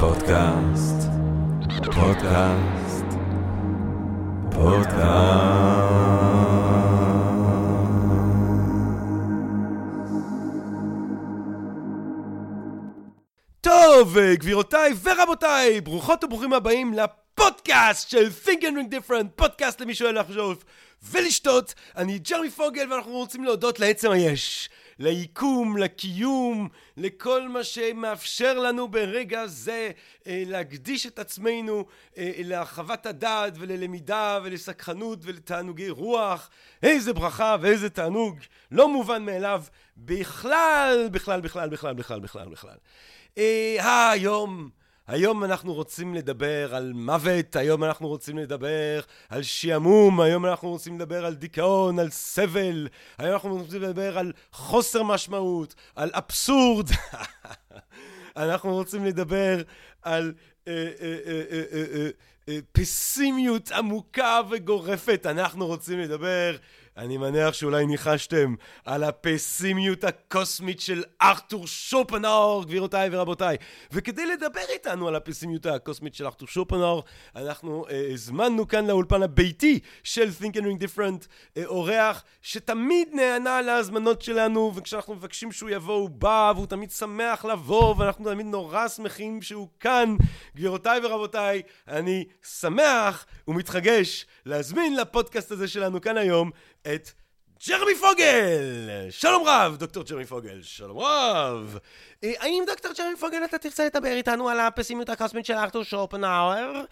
פודקאסט, פודקאסט, פודקאסט. טוב, גבירותיי ורבותיי, ברוכות וברוכים הבאים לפודקאסט של Think and Ring Different, פודקאסט למי שואל לחשוב ולשתות. אני ג'רמי פוגל ואנחנו רוצים להודות לעצם היש. ליקום, לקיום, לכל מה שמאפשר לנו ברגע זה אה, להקדיש את עצמנו אה, להרחבת הדעת וללמידה ולסקחנות ולתענוגי רוח. איזה ברכה ואיזה תענוג, לא מובן מאליו בכלל, בכלל, בכלל, בכלל, בכלל, בכלל, בכלל. אה, היום... היום אנחנו רוצים לדבר על מוות, היום אנחנו רוצים לדבר על שעמום, היום אנחנו רוצים לדבר על דיכאון, על סבל, היום אנחנו רוצים לדבר על חוסר משמעות, על אבסורד, אנחנו רוצים לדבר על אה, אה, אה, פסימיות עמוקה וגורפת, אנחנו רוצים לדבר אני מניח שאולי ניחשתם על הפסימיות הקוסמית של ארתור שופנאור, גבירותיי ורבותיי. וכדי לדבר איתנו על הפסימיות הקוסמית של ארתור שופנאור, אנחנו אה, הזמנו כאן לאולפן הביתי של Think and Ring Different אה, אורח שתמיד נענה להזמנות שלנו, וכשאנחנו מבקשים שהוא יבוא הוא בא, והוא תמיד שמח לבוא, ואנחנו תמיד נורא שמחים שהוא כאן. גבירותיי ורבותיי, אני שמח ומתרגש להזמין לפודקאסט הזה שלנו כאן היום את ג'רמי פוגל! שלום רב, דוקטור ג'רמי פוגל, שלום רב! אה, האם דוקטור ג'רמי פוגל אתה תרצה לדבר איתנו על הפסימיות הקוסמית של ארתור שופנאואר?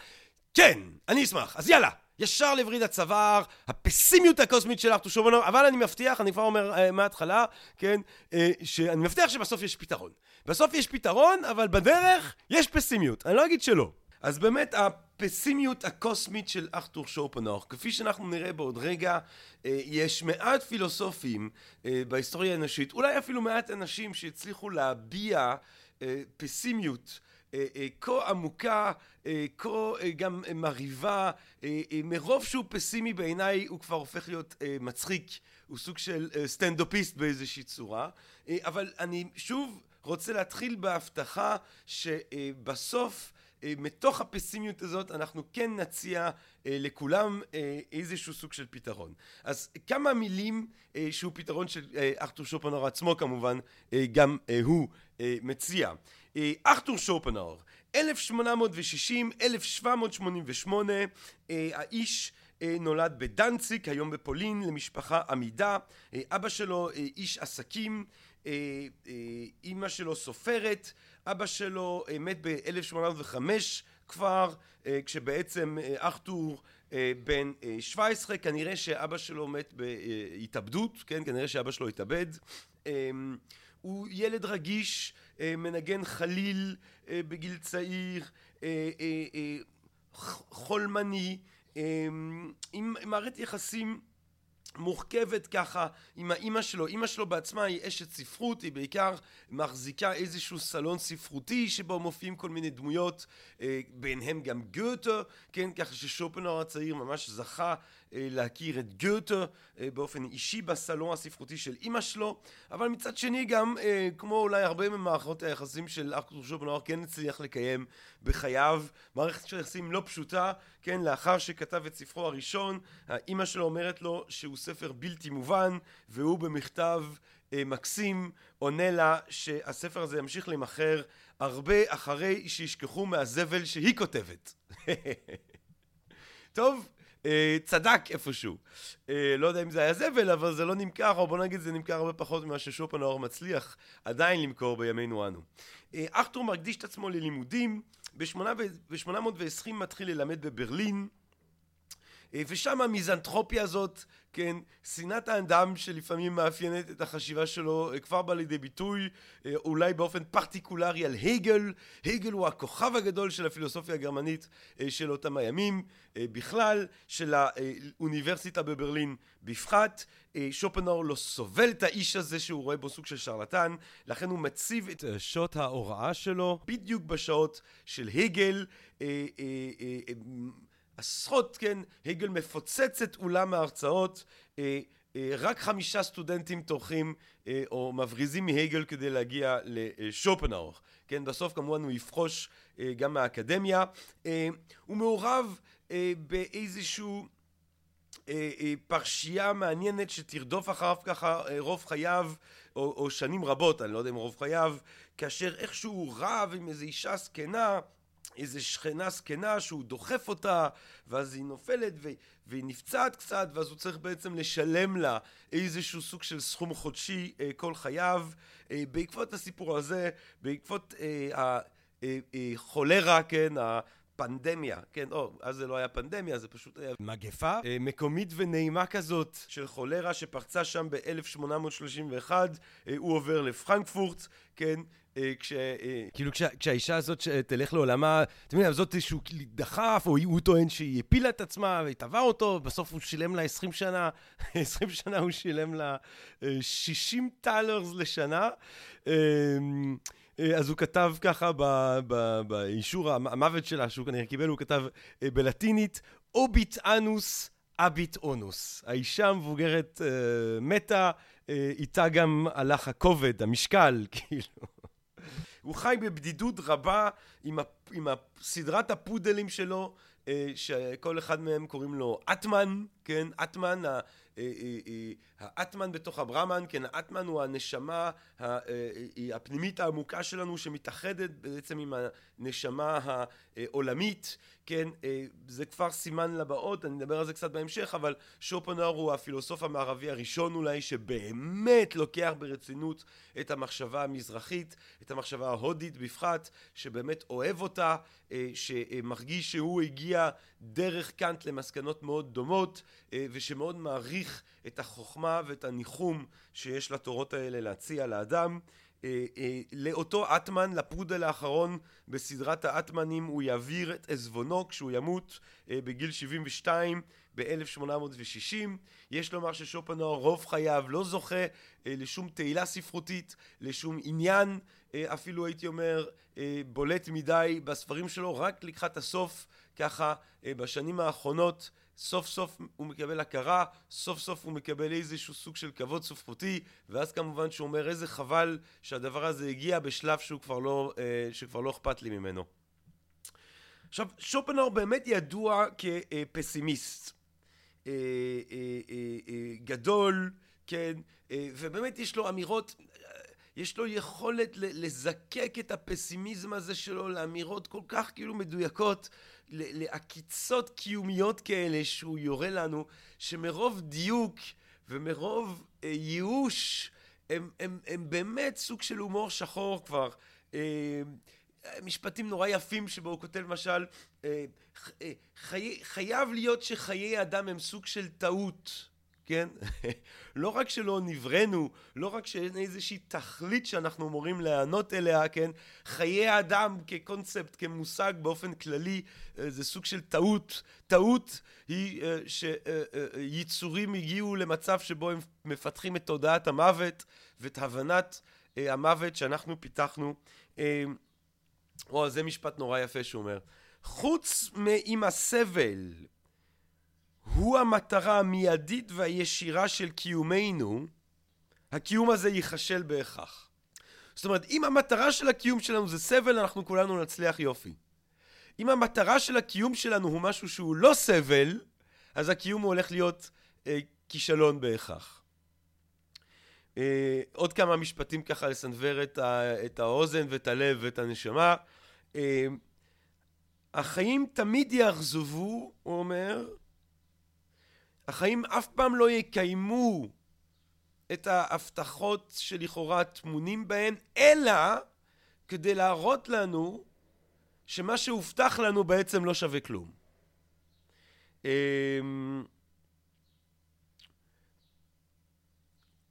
כן, אני אשמח, אז יאללה! ישר לווריד הצוואר, הפסימיות הקוסמית של ארתור שופנאואר, אבל אני מבטיח, אני כבר אומר uh, מההתחלה, כן, uh, שאני מבטיח שבסוף יש פתרון. בסוף יש פתרון, אבל בדרך יש פסימיות, אני לא אגיד שלא. אז באמת, הפסימיות הקוסמית של ארתור שופנאוך, כפי שאנחנו נראה בעוד רגע, אה, יש מעט פילוסופים אה, בהיסטוריה האנושית, אולי אפילו מעט אנשים שהצליחו להביע אה, פסימיות כה עמוקה, כה גם מרהיבה, מרוב שהוא פסימי בעיניי הוא כבר הופך להיות מצחיק, הוא סוג של סטנדאפיסט באיזושהי צורה, אבל אני שוב רוצה להתחיל בהבטחה שבסוף מתוך הפסימיות הזאת אנחנו כן נציע אה, לכולם אה, איזשהו סוג של פתרון. אז כמה מילים שהוא פתרון של ארתור שופנאור עצמו כמובן גם הוא מציע. ארתור שופנאור 1860 1788 האיש נולד בדנציק היום בפולין למשפחה עמידה אבא שלו איש עסקים אימא שלו סופרת אבא שלו אה, מת ב-1805 כבר, אה, כשבעצם אה, ארתור בן 17, כנראה שאבא שלו מת בהתאבדות, כן, כנראה שאבא שלו התאבד. הוא ילד רגיש, מנגן חליל בגיל צעיר, חולמני, עם מערכת יחסים מורכבת ככה עם האימא שלו, אימא שלו בעצמה היא אשת ספרות, היא בעיקר מחזיקה איזשהו סלון ספרותי שבו מופיעים כל מיני דמויות, אה, ביניהם גם גוטה, כן, ככה ששופנאור הצעיר ממש זכה להכיר את גוטה אה, באופן אישי בסלון הספרותי של אימא שלו, אבל מצד שני גם, כמו אולי הרבה ממערכות היחסים של ארתור שופנאור, כן הצליח לקיים בחייו מערכת של יחסים לא פשוטה, כן, לאחר שכתב את ספרו הראשון, האימא שלו אומרת לו שהוא ספר בלתי מובן, והוא במכתב אה, מקסים עונה לה שהספר הזה ימשיך להימכר הרבה אחרי שישכחו מהזבל שהיא כותבת. טוב, אה, צדק איפשהו. אה, לא יודע אם זה היה זבל, אבל זה לא נמכר, או בוא נגיד זה נמכר הרבה פחות ממה ששופנאור מצליח עדיין למכור בימינו אנו. אכטור מקדיש את עצמו ללימודים, ב-820 מתחיל ללמד בברלין, ושם המיזנטרופיה הזאת כן, שנאת האדם שלפעמים מאפיינת את החשיבה שלו אה, כבר בא לידי ביטוי אה, אולי באופן פרטיקולרי על הייגל, הייגל הוא הכוכב הגדול של הפילוסופיה הגרמנית אה, של אותם הימים בכלל, של האוניברסיטה בברלין בפחת, שופנאור לא סובל את האיש הזה שהוא רואה בו סוג של שרלטן, לכן הוא מציב את שעות ההוראה שלו בדיוק בשעות של הייגל עשרות, כן, הגל מפוצץ את אולם ההרצאות, אה, אה, רק חמישה סטודנטים טורחים אה, או מבריזים מהגל כדי להגיע לשופנאור. כן, בסוף כמובן הוא יפחוש אה, גם מהאקדמיה. הוא מעורב באיזשהו פרשייה מעניינת שתרדוף אחריו ככה רוב חייו או, או שנים רבות, אני לא יודע אם רוב חייו, כאשר איכשהו רב עם איזו אישה זקנה איזה שכנה זקנה שהוא דוחף אותה ואז היא נופלת ו- והיא נפצעת קצת ואז הוא צריך בעצם לשלם לה איזשהו סוג של סכום חודשי אה, כל חייו. אה, בעקבות הסיפור הזה בעקבות החולרה אה, אה, כן פנדמיה, כן, או, אז זה לא היה פנדמיה, זה פשוט היה מגפה אה, מקומית ונעימה כזאת של חולרה שפרצה שם ב-1831, אה, הוא עובר לפרנקפורט, כן, אה, כש... אה, כאילו כש, כשהאישה הזאת תלך לעולמה, אתם יודעים, זאת שהוא דחף, או הוא טוען שהיא הפילה את עצמה והיא תבעה אותו, בסוף הוא שילם לה 20 שנה, 20 שנה הוא שילם לה 60 טלרס לשנה. אז הוא כתב ככה באישור המוות שלה, שהוא כנראה קיבל, הוא כתב בלטינית, אוביט אנוס אביט אונוס. האישה המבוגרת מתה, איתה גם הלך הכובד, המשקל, כאילו. הוא חי בבדידות רבה עם, עם סדרת הפודלים שלו, אה, שכל אחד מהם קוראים לו אטמן, כן? אטמן, אה, אה, האטמן בתוך הברמן, כן, האטמן הוא הנשמה הפנימית העמוקה שלנו שמתאחדת בעצם עם הנשמה העולמית, כן, זה כבר סימן לבאות, אני אדבר על זה קצת בהמשך, אבל שופנאור הוא הפילוסוף המערבי הראשון אולי שבאמת לוקח ברצינות את המחשבה המזרחית, את המחשבה ההודית בפחת, שבאמת אוהב אותה, שמרגיש שהוא הגיע דרך קאנט למסקנות מאוד דומות, ושמאוד מעריך את החוכמה ואת הניחום שיש לתורות האלה להציע לאדם. אה, אה, לאותו אטמן, לפודל האחרון בסדרת האטמנים, הוא יעביר את עזבונו כשהוא ימות אה, בגיל 72 ב-1860. יש לומר ששופנאור רוב חייו לא זוכה לשום תהילה ספרותית, לשום עניין, אפילו הייתי אומר בולט מדי בספרים שלו, רק לקחת הסוף, ככה בשנים האחרונות סוף סוף הוא מקבל הכרה, סוף סוף הוא מקבל איזשהו סוג של כבוד סופרותי, ואז כמובן שהוא אומר איזה חבל שהדבר הזה הגיע בשלב שהוא כבר לא, אה, שכבר לא אכפת לי ממנו. עכשיו, שופנאור באמת ידוע כפסימיסט. אה, אה, גדול, כן, ובאמת יש לו אמירות, יש לו יכולת לזקק את הפסימיזם הזה שלו לאמירות כל כך כאילו מדויקות, לעקיצות קיומיות כאלה שהוא יורה לנו, שמרוב דיוק ומרוב אה, ייאוש, הם, הם, הם באמת סוג של הומור שחור כבר. משפטים נורא יפים שבו הוא כותב למשל, אה, אה, חי, חייב להיות שחיי אדם הם סוג של טעות. כן? לא רק שלא נבראנו, לא רק שאין איזושהי תכלית שאנחנו אמורים להיענות אליה, כן? חיי האדם כקונספט, כמושג באופן כללי, אה, זה סוג של טעות. טעות היא שיצורים הגיעו למצב שבו הם מפתחים את תודעת המוות ואת הבנת המוות שאנחנו פיתחנו. או, זה משפט נורא יפה שהוא אומר. חוץ מעם הסבל הוא המטרה המיידית והישירה של קיומנו, הקיום הזה ייכשל בהכרח. זאת אומרת, אם המטרה של הקיום שלנו זה סבל, אנחנו כולנו נצליח יופי. אם המטרה של הקיום שלנו הוא משהו שהוא לא סבל, אז הקיום הוא הולך להיות אה, כישלון בהכרח. אה, עוד כמה משפטים ככה לסנוור את, ה, את האוזן ואת הלב ואת הנשמה. אה, החיים תמיד יאכזבו, הוא אומר, החיים אף פעם לא יקיימו את ההבטחות שלכאורה טמונים בהן, אלא כדי להראות לנו שמה שהובטח לנו בעצם לא שווה כלום. אמ,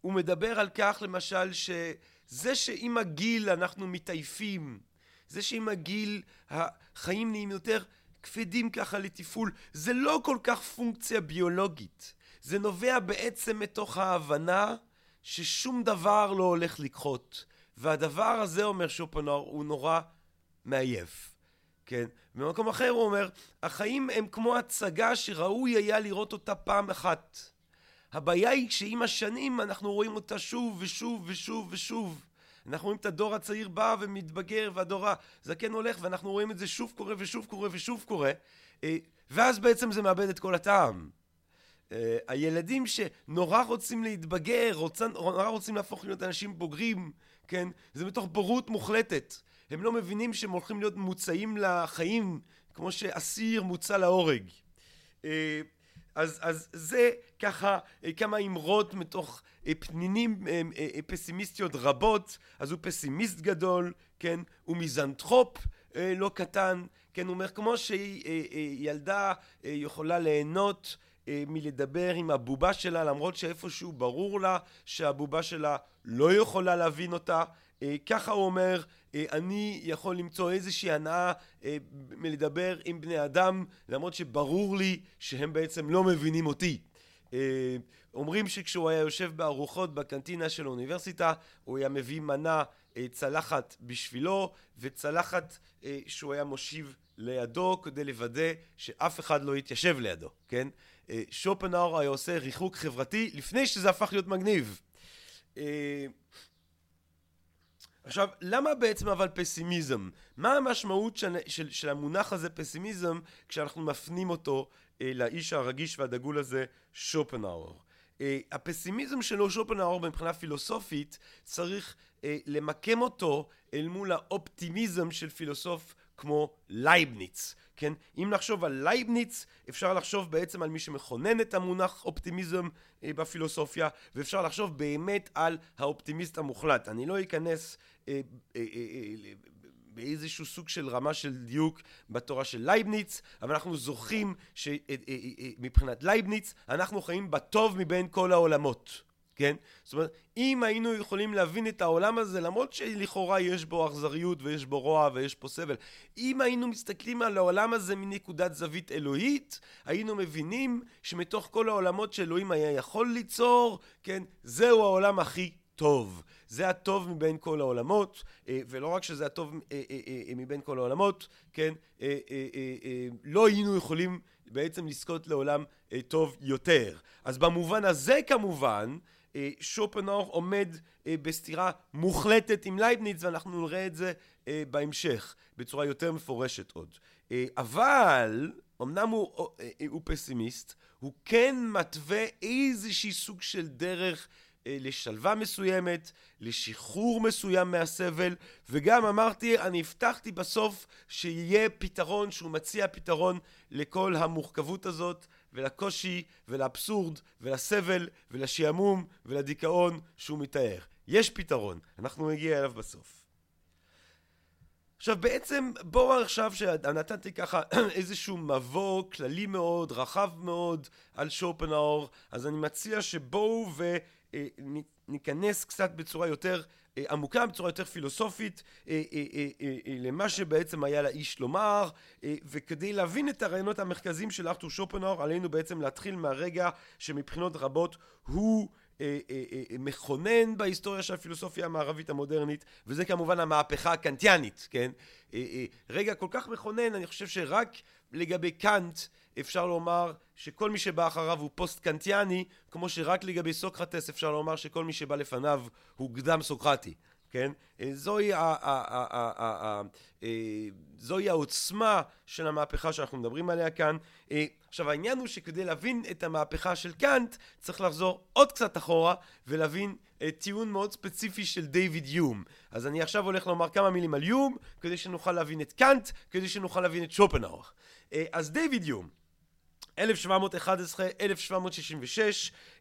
הוא מדבר על כך למשל שזה שעם הגיל אנחנו מתעייפים, זה שעם הגיל החיים נהיים יותר כבדים ככה לתפעול, זה לא כל כך פונקציה ביולוגית. זה נובע בעצם מתוך ההבנה ששום דבר לא הולך לקחות. והדבר הזה, אומר שופנאור, הוא נורא מעייף. כן? במקום אחר הוא אומר, החיים הם כמו הצגה שראוי היה לראות אותה פעם אחת. הבעיה היא שעם השנים אנחנו רואים אותה שוב ושוב ושוב ושוב. אנחנו רואים את הדור הצעיר בא ומתבגר והדור הזקן הולך ואנחנו רואים את זה שוב קורה ושוב קורה ושוב קורה אה, ואז בעצם זה מאבד את כל הטעם. אה, הילדים שנורא רוצים להתבגר, נורא רוצים להפוך להיות אנשים בוגרים, כן? זה מתוך בורות מוחלטת. הם לא מבינים שהם הולכים להיות מוצאים לחיים כמו שאסיר מוצא להורג. אה, אז, אז זה ככה אה, כמה אמרות מתוך אה, פנינים פסימיסטיות רבות, אז הוא פסימיסט גדול, כן, הוא מיזנטרופ לא קטן, כן, הוא אומר כמו שילדה יכולה ליהנות מלדבר עם הבובה שלה למרות שאיפשהו ברור לה שהבובה שלה לא יכולה להבין אותה אה, ככה הוא אומר, אה, אני יכול למצוא איזושהי הנאה אה, מלדבר עם בני אדם, למרות שברור לי שהם בעצם לא מבינים אותי. אומרים שכשהוא היה יושב בארוחות בקנטינה של האוניברסיטה, הוא היה מביא מנה, צלחת בשבילו, וצלחת שהוא היה מושיב לידו כדי לוודא שאף אחד לא יתיישב לידו, כן? שופנאור היה עושה ריחוק חברתי לפני שזה הפך להיות מגניב. עכשיו, למה בעצם אבל פסימיזם? מה המשמעות של, של, של המונח הזה פסימיזם כשאנחנו מפנים אותו אה, לאיש הרגיש והדגול הזה, שופנהאואר? אה, הפסימיזם שלו, שופנהאואר, מבחינה פילוסופית, צריך אה, למקם אותו אל מול האופטימיזם של פילוסוף כמו לייבניץ, כן? אם נחשוב על לייבניץ, אפשר לחשוב בעצם על מי שמכונן את המונח אופטימיזם אה, בפילוסופיה, ואפשר לחשוב באמת על האופטימיסט המוחלט. אני לא אכנס אה, אה, אה, אה, באיזשהו סוג של רמה של דיוק בתורה של לייבניץ, אבל אנחנו זוכרים שמבחינת אה, לייבניץ אנחנו חיים בטוב מבין כל העולמות. כן? זאת אומרת, אם היינו יכולים להבין את העולם הזה, למרות שלכאורה יש בו אכזריות ויש בו רוע ויש פה סבל, אם היינו מסתכלים על העולם הזה מנקודת זווית אלוהית, היינו מבינים שמתוך כל העולמות שאלוהים היה יכול ליצור, כן? זהו העולם הכי טוב. זה הטוב מבין כל העולמות, אה, ולא רק שזה הטוב אה, אה, מבין כל העולמות, כן? לא היינו יכולים בעצם לזכות לעולם טוב יותר. אז במובן הזה כמובן, שופנאור עומד אה, בסתירה מוחלטת עם לייבניץ ואנחנו נראה את זה אה, בהמשך בצורה יותר מפורשת עוד. אבל אמנם הוא, הוא פסימיסט, הוא כן מתווה איזושהי סוג של דרך לשלווה מסוימת, לשחרור מסוים מהסבל, וגם אמרתי, אני הבטחתי בסוף שיהיה פתרון, שהוא מציע פתרון לכל המורכבות הזאת, ולקושי ולאבסורד ולסבל ולשעמום ולדיכאון שהוא מתאר. יש פתרון, אנחנו נגיע אליו בסוף. עכשיו בעצם בואו עכשיו שנתתי ככה איזשהו מבוא כללי מאוד, רחב מאוד על שופנאור, אז אני מציע שבואו וניכנס קצת בצורה יותר אה, עמוקה, בצורה יותר פילוסופית, אה, אה, למה שבעצם היה לאיש לומר, וכדי להבין את הרעיונות המרכזיים של ארתור שופנאור, עלינו בעצם להתחיל מהרגע שמבחינות רבות הוא מכונן בהיסטוריה של הפילוסופיה המערבית המודרנית, וזה כמובן המהפכה הקנטיאנית, כן? רגע כל כך מכונן, אני חושב שרק לגבי קאנט אפשר לומר שכל מי שבא אחריו הוא פוסט קנטיאני, כמו שרק לגבי סוקרטס אפשר לומר שכל מי שבא לפניו הוא קדם סוקרטי, כן? אה, זוהי, ה- ה- ה- אה, זוהי העוצמה של המהפכה שאנחנו מדברים עליה כאן. אה, עכשיו העניין הוא שכדי להבין את המהפכה של קאנט צריך לחזור עוד קצת אחורה ולהבין טיעון מאוד ספציפי של דיוויד יום. אז אני עכשיו הולך לומר כמה מילים על יום כדי שנוכל להבין את קאנט, כדי שנוכל להבין את שופנאור. אז דיוויד יום 1711-1766,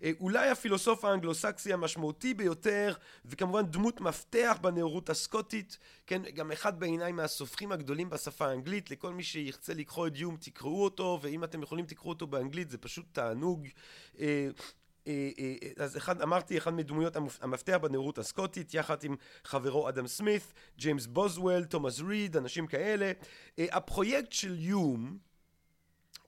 אה, אולי הפילוסוף האנגלוסקסי המשמעותי ביותר, וכמובן דמות מפתח בנאורות הסקוטית, כן, גם אחד בעיניי מהסופרים הגדולים בשפה האנגלית, לכל מי שירצה לקרוא את יום תקראו אותו, ואם אתם יכולים תקראו אותו באנגלית זה פשוט תענוג. אה, אה, אז אחד, אמרתי, אחד מדמויות המפתח בנאורות הסקוטית, יחד עם חברו אדם סמית, ג'יימס בוזוול, תומאס ריד, אנשים כאלה. הפרויקט של יום,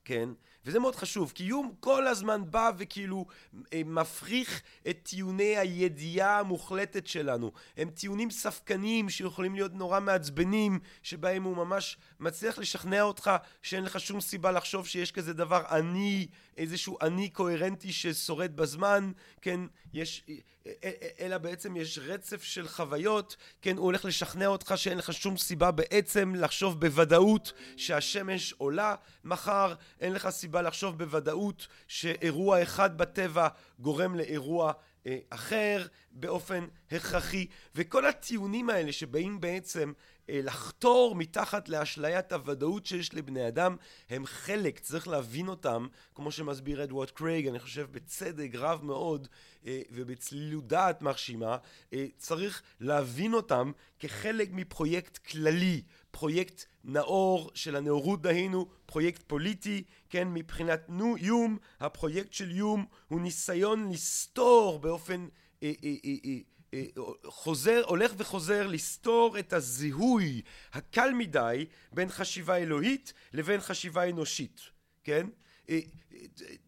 כן, וזה מאוד חשוב, כי איום כל הזמן בא וכאילו אה, מפריך את טיעוני הידיעה המוחלטת שלנו. הם טיעונים ספקניים שיכולים להיות נורא מעצבנים, שבהם הוא ממש מצליח לשכנע אותך שאין לך שום סיבה לחשוב שיש כזה דבר אני, איזשהו אני קוהרנטי ששורד בזמן, כן, יש, אלא בעצם יש רצף של חוויות, כן, הוא הולך לשכנע אותך שאין לך שום סיבה בעצם לחשוב בוודאות שהשמש עולה מחר, אין לך סיבה לחשוב בוודאות שאירוע אחד בטבע גורם לאירוע אה, אחר באופן הכרחי, וכל הטיעונים האלה שבאים בעצם לחתור מתחת לאשליית הוודאות שיש לבני אדם, הם חלק, צריך להבין אותם, כמו שמסביר אדוארד קרייג, אני חושב בצדק רב מאוד אה, ובצלילות דעת מרשימה, צריך להבין אותם כחלק מפרויקט כללי, פרויקט נאור של הנאורות דהינו, פרויקט פוליטי, כן, מבחינת נו, יום, הפרויקט של יום הוא ניסיון לסתור באופן אה, אה, אה, אה, אה, חוזר, הולך וחוזר לסתור את הזיהוי הקל מדי בין חשיבה אלוהית לבין חשיבה אנושית, כן? אה,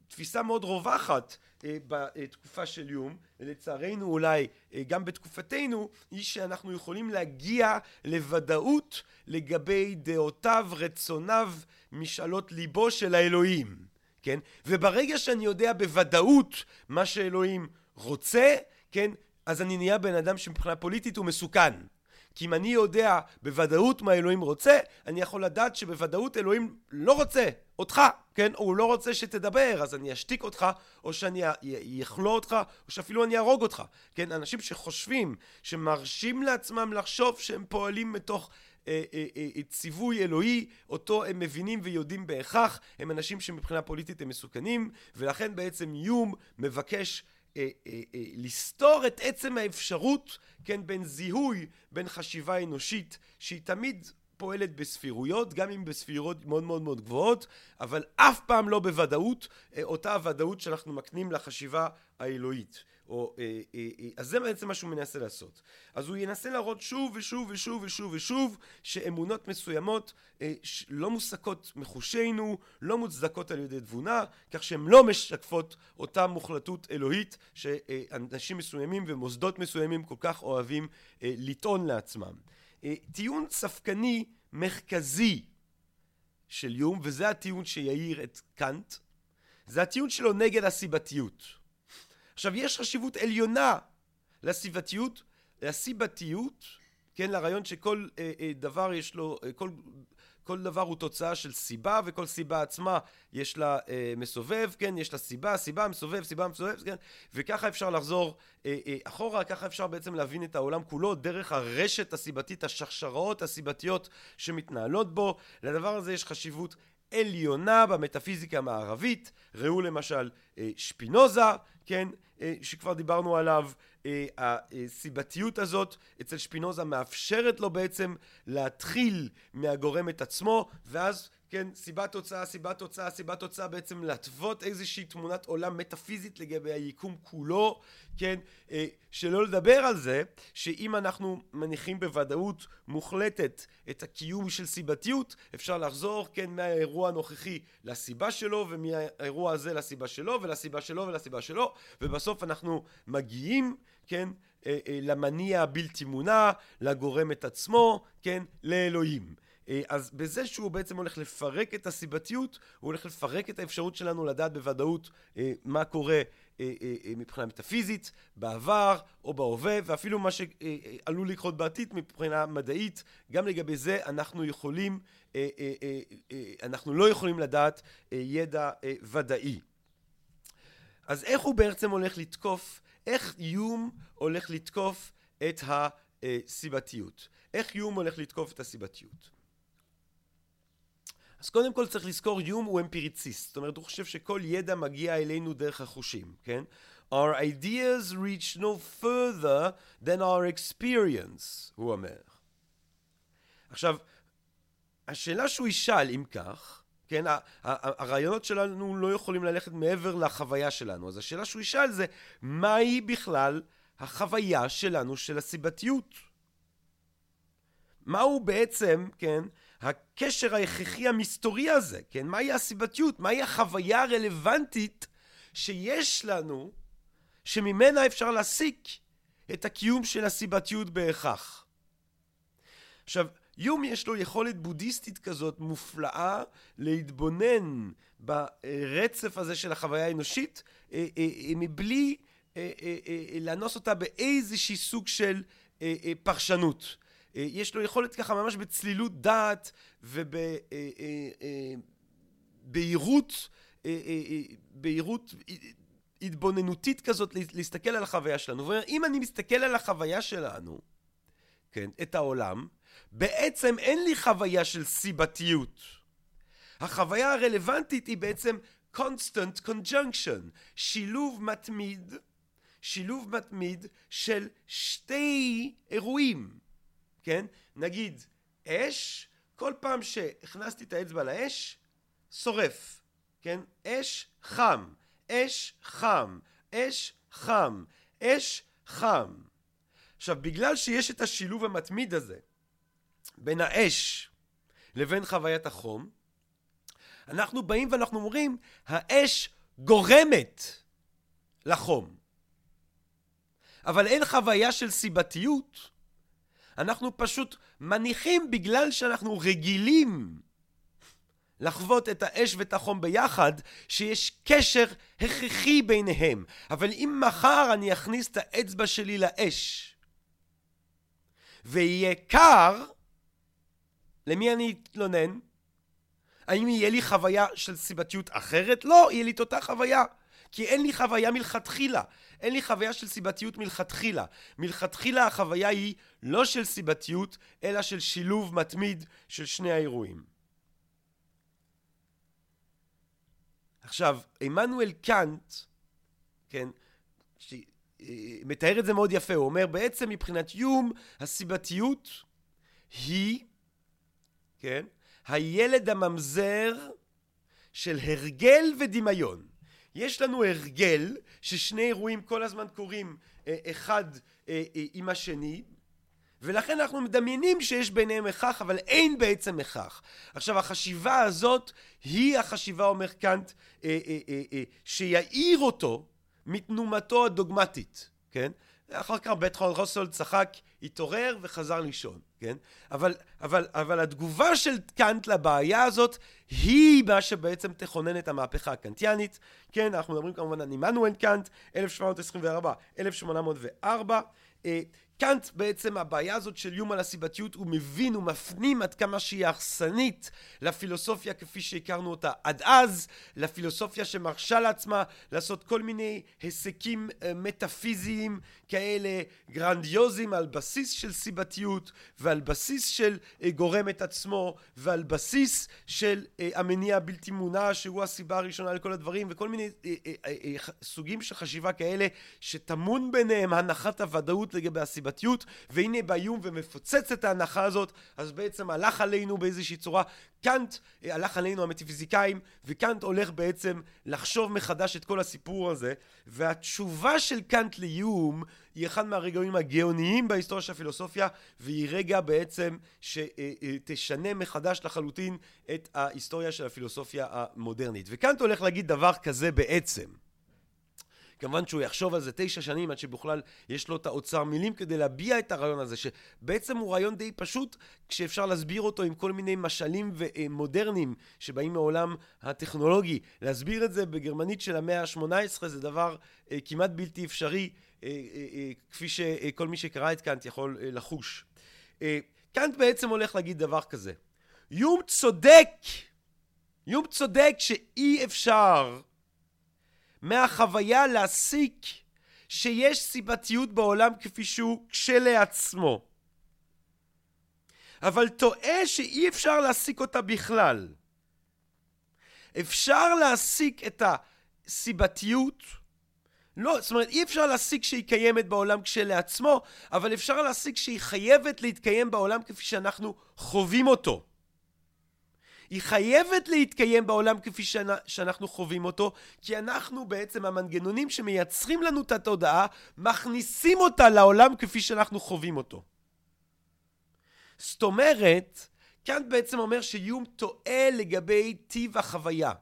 תפיסה מאוד רווחת אה, בתקופה של יום, ולצערנו אולי אה, גם בתקופתנו, היא שאנחנו יכולים להגיע לוודאות לגבי דעותיו, רצוניו, משאלות ליבו של האלוהים, כן? וברגע שאני יודע בוודאות מה שאלוהים רוצה, כן? אז אני נהיה בן אדם שמבחינה פוליטית הוא מסוכן. כי אם אני יודע בוודאות מה אלוהים רוצה, אני יכול לדעת שבוודאות אלוהים לא רוצה אותך, כן? הוא לא רוצה שתדבר, אז אני אשתיק אותך, או שאני אכלוא אותך, או שאפילו אני אהרוג אותך. כן? אנשים שחושבים, שמרשים לעצמם לחשוב שהם פועלים מתוך... אה, אה, אה, ציווי אלוהי, אותו הם מבינים ויודעים בהכרח, הם אנשים שמבחינה פוליטית הם מסוכנים, ולכן בעצם יום מבקש אה, אה, אה, לסתור את עצם האפשרות, כן, בין זיהוי, בין חשיבה אנושית, שהיא תמיד פועלת בספירויות, גם אם בספירות מאוד מאוד מאוד גבוהות, אבל אף פעם לא בוודאות, אותה הוודאות שאנחנו מקנים לחשיבה האלוהית. או, אה, אה, אה, אז זה בעצם מה שהוא מנסה לעשות. אז הוא ינסה להראות שוב ושוב ושוב ושוב ושוב שאמונות מסוימות אה, לא מוסקות מחושינו, לא מוצדקות על ידי תבונה, כך שהן לא משקפות אותה מוחלטות אלוהית שאנשים מסוימים ומוסדות מסוימים כל כך אוהבים אה, לטעון לעצמם. אה, טיעון ספקני מרכזי של יום, וזה הטיעון שיעיר את קאנט, זה הטיעון שלו נגד הסיבתיות. עכשיו יש חשיבות עליונה לסיבתיות, לסיבתיות, כן, לרעיון שכל אה, אה, דבר יש לו, אה, כל, כל דבר הוא תוצאה של סיבה, וכל סיבה עצמה יש לה אה, מסובב, כן, יש לה סיבה, סיבה מסובב, סיבה מסובב, כן, וככה אפשר לחזור אה, אה, אחורה, ככה אפשר בעצם להבין את העולם כולו דרך הרשת הסיבתית, השרשראות הסיבתיות שמתנהלות בו. לדבר הזה יש חשיבות עליונה במטאפיזיקה המערבית, ראו למשל אה, שפינוזה, כן, אה, שכבר דיברנו עליו, אה, הסיבתיות הזאת אצל שפינוזה מאפשרת לו בעצם להתחיל מהגורם את עצמו, ואז כן, סיבה תוצאה, סיבה תוצאה, סיבה תוצאה, בעצם להתוות איזושהי תמונת עולם מטאפיזית לגבי היקום כולו, כן, אה, שלא לדבר על זה שאם אנחנו מניחים בוודאות מוחלטת את הקיום של סיבתיות, אפשר לחזור, כן, מהאירוע הנוכחי לסיבה שלו, ומהאירוע הזה לסיבה שלו, ולסיבה שלו ולסיבה שלו, ובסוף אנחנו מגיעים, כן, אה, אה, למניע הבלתי מונע, לגורם את עצמו, כן, לאלוהים. אה, אז בזה שהוא בעצם הולך לפרק את הסיבתיות, הוא הולך לפרק את האפשרות שלנו לדעת בוודאות אה, מה קורה אה, מבחינה מטאפיזית, בעבר או בהווה, ואפילו מה שעלול לקרות בעתיד מבחינה מדעית, גם לגבי זה אנחנו יכולים, אנחנו לא יכולים לדעת ידע ודאי. אז איך הוא בעצם הולך לתקוף, איך יום הולך לתקוף את הסיבתיות? איך יום הולך לתקוף את הסיבתיות? אז קודם כל צריך לזכור, יום הוא אמפיריציסט, זאת אומרת הוא חושב שכל ידע מגיע אלינו דרך החושים, כן? Our ideas reach no further than our experience, הוא אומר. עכשיו, השאלה שהוא ישאל אם כך, כן, הרעיונות שלנו לא יכולים ללכת מעבר לחוויה שלנו, אז השאלה שהוא ישאל זה, מהי בכלל החוויה שלנו של הסיבתיות? מהו בעצם, כן, הקשר ההכרחי המסתורי הזה, כן? מהי הסיבתיות? מהי החוויה הרלוונטית שיש לנו, שממנה אפשר להסיק את הקיום של הסיבתיות בהכרח. עכשיו, יום יש לו יכולת בודהיסטית כזאת מופלאה להתבונן ברצף הזה של החוויה האנושית אה, אה, אה, מבלי לאנוס אותה באיזשהי סוג של פרשנות. יש לו יכולת ככה ממש בצלילות דעת ובבהירות בהירות התבוננותית כזאת להסתכל על החוויה שלנו. ואם אני מסתכל על החוויה שלנו, כן, את העולם, בעצם אין לי חוויה של סיבתיות. החוויה הרלוונטית היא בעצם constant conjunction, שילוב מתמיד, שילוב מתמיד של שתי אירועים, כן? נגיד אש, כל פעם שהכנסתי את האצבע לאש, שורף, כן? אש חם, אש חם, אש חם, אש חם. עכשיו, בגלל שיש את השילוב המתמיד הזה בין האש לבין חוויית החום, אנחנו באים ואנחנו אומרים, האש גורמת לחום. אבל אין חוויה של סיבתיות. אנחנו פשוט מניחים בגלל שאנחנו רגילים לחוות את האש ואת החום ביחד, שיש קשר הכרחי ביניהם. אבל אם מחר אני אכניס את האצבע שלי לאש, ויהיה קר, למי אני אתלונן? האם יהיה לי חוויה של סיבתיות אחרת? לא, יהיה לי את אותה חוויה. כי אין לי חוויה מלכתחילה. אין לי חוויה של סיבתיות מלכתחילה. מלכתחילה החוויה היא לא של סיבתיות, אלא של שילוב מתמיד של שני האירועים. עכשיו, עמנואל קאנט, כן, ש... אה, מתאר את זה מאוד יפה, הוא אומר בעצם מבחינת יום הסיבתיות היא, כן, הילד הממזר של הרגל ודמיון. יש לנו הרגל ששני אירועים כל הזמן קורים אה, אחד אה, עם השני ולכן אנחנו מדמיינים שיש ביניהם הכרח, אבל אין בעצם הכרח. עכשיו, החשיבה הזאת היא החשיבה, אומר קאנט, אה, אה, אה, אה, שיעיר אותו מתנומתו הדוגמטית, כן? אחר כך בית חוסול צחק, התעורר וחזר לישון, כן? אבל, אבל, אבל התגובה של קאנט לבעיה הזאת היא מה שבעצם תכונן את המהפכה הקנטיאנית, כן? אנחנו מדברים כמובן על עמנואל קאנט, 1724, 1804. קאנט בעצם הבעיה הזאת של איום על הסיבתיות הוא מבין, הוא מפנים עד כמה שהיא הרסנית לפילוסופיה כפי שהכרנו אותה עד אז, לפילוסופיה שמרשה לעצמה לעשות כל מיני היסקים אה, מטאפיזיים כאלה גרנדיוזיים על בסיס של סיבתיות ועל בסיס של אה, גורם את עצמו ועל בסיס של אה, המניע הבלתי מונע שהוא הסיבה הראשונה לכל הדברים וכל מיני סוגים של חשיבה כאלה שטמון ביניהם הנחת הוודאות לגבי הסיבתיות, והנה באיום ומפוצץ את ההנחה הזאת, אז בעצם הלך עלינו באיזושהי צורה, קאנט אה, הלך עלינו המטיפיזיקאים, וקאנט הולך בעצם לחשוב מחדש את כל הסיפור הזה, והתשובה של קאנט לאיום היא אחד מהרגעים הגאוניים בהיסטוריה של הפילוסופיה, והיא רגע בעצם שתשנה אה, אה, מחדש לחלוטין את ההיסטוריה של הפילוסופיה המודרנית. וקאנט הולך להגיד דבר כזה בעצם. כמובן שהוא יחשוב על זה תשע שנים עד שבכלל יש לו את האוצר מילים כדי להביע את הרעיון הזה, שבעצם הוא רעיון די פשוט כשאפשר להסביר אותו עם כל מיני משלים מודרניים שבאים מעולם הטכנולוגי. להסביר את זה בגרמנית של המאה ה-18 זה דבר אה, כמעט בלתי אפשרי, אה, אה, אה, כפי שכל מי שקרא את קאנט יכול אה, לחוש. אה, קאנט בעצם הולך להגיד דבר כזה, יום צודק, יום צודק שאי אפשר מהחוויה להסיק שיש סיבתיות בעולם כפי שהוא כשלעצמו. אבל טועה שאי אפשר להסיק אותה בכלל. אפשר להסיק את הסיבתיות, לא, זאת אומרת אי אפשר להסיק שהיא קיימת בעולם כשלעצמו, אבל אפשר להסיק שהיא חייבת להתקיים בעולם כפי שאנחנו חווים אותו. היא חייבת להתקיים בעולם כפי שאנחנו חווים אותו, כי אנחנו בעצם המנגנונים שמייצרים לנו את התודעה, מכניסים אותה לעולם כפי שאנחנו חווים אותו. זאת אומרת, קאנט בעצם אומר שיום טועה לגבי טיב החוויה.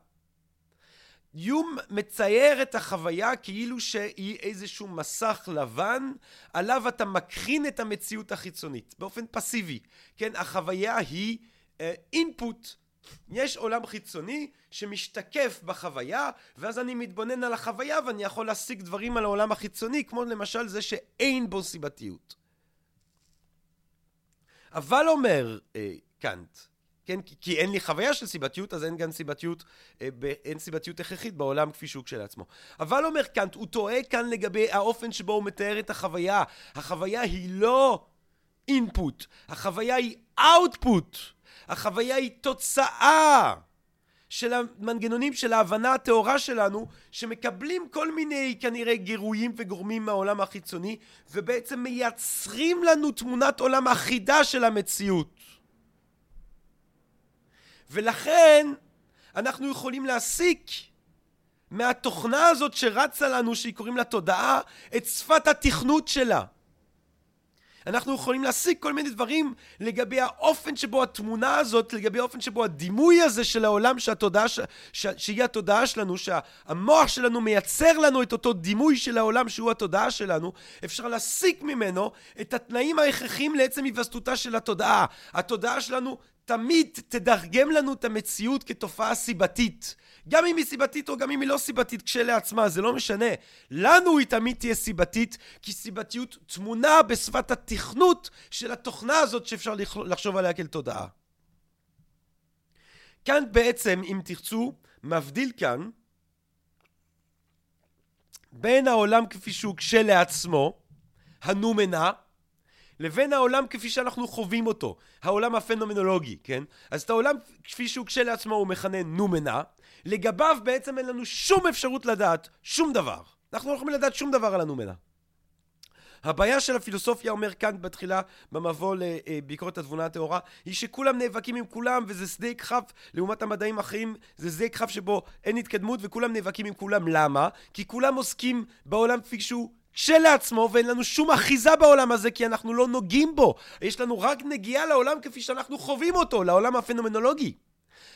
יום מצייר את החוויה כאילו שהיא איזשהו מסך לבן עליו אתה מקרין את המציאות החיצונית באופן פסיבי, כן? החוויה היא אינפוט. Uh, יש עולם חיצוני שמשתקף בחוויה ואז אני מתבונן על החוויה ואני יכול להשיג דברים על העולם החיצוני כמו למשל זה שאין בו סיבתיות. אבל אומר אה, קאנט, כן, כי, כי אין לי חוויה של סיבתיות אז אין גם סיבתיות, אה, ב, אין סיבתיות הכרחית בעולם כפי שהוא כשלעצמו. אבל אומר קאנט, הוא טועה כאן לגבי האופן שבו הוא מתאר את החוויה. החוויה היא לא אינפוט, החוויה היא אאוטפוט. החוויה היא תוצאה של המנגנונים של ההבנה הטהורה שלנו, שמקבלים כל מיני כנראה גירויים וגורמים מהעולם החיצוני, ובעצם מייצרים לנו תמונת עולם אחידה של המציאות. ולכן אנחנו יכולים להסיק מהתוכנה הזאת שרצה לנו, שהיא קוראים לה תודעה, את שפת התכנות שלה. אנחנו יכולים להשיג כל מיני דברים לגבי האופן שבו התמונה הזאת, לגבי האופן שבו הדימוי הזה של העולם שהתודעה, ש... ש... שהיא התודעה שלנו, שהמוח שלנו מייצר לנו את אותו דימוי של העולם שהוא התודעה שלנו, אפשר להסיק ממנו את התנאים ההכרחיים לעצם היווסדותה של התודעה. התודעה שלנו תמיד תדרגם לנו את המציאות כתופעה סיבתית. גם אם היא סיבתית או גם אם היא לא סיבתית כשלעצמה, זה לא משנה. לנו היא תמיד תהיה סיבתית, כי סיבתיות תמונה בשפת התכנות של התוכנה הזאת שאפשר לחשוב עליה כאל תודעה. כאן בעצם, אם תרצו, מבדיל כאן בין העולם כפי שהוא כשלעצמו, הנומנה, לבין העולם כפי שאנחנו חווים אותו, העולם הפנומנולוגי, כן? אז את העולם כפי שהוא כשלעצמו הוא מכנה נומנה, לגביו בעצם אין לנו שום אפשרות לדעת שום דבר. אנחנו לא יכולים לדעת שום דבר על הנומנה. הבעיה של הפילוסופיה, אומר קאנט בתחילה במבוא לביקורת התבונה הטהורה, היא שכולם נאבקים עם כולם וזה שדה כחף לעומת המדעים האחרים, זה שדה כחף שבו אין התקדמות וכולם נאבקים עם כולם. למה? כי כולם עוסקים בעולם כפי שהוא כשלעצמו ואין לנו שום אחיזה בעולם הזה כי אנחנו לא נוגעים בו. יש לנו רק נגיעה לעולם כפי שאנחנו חווים אותו, לעולם הפנומנולוגי.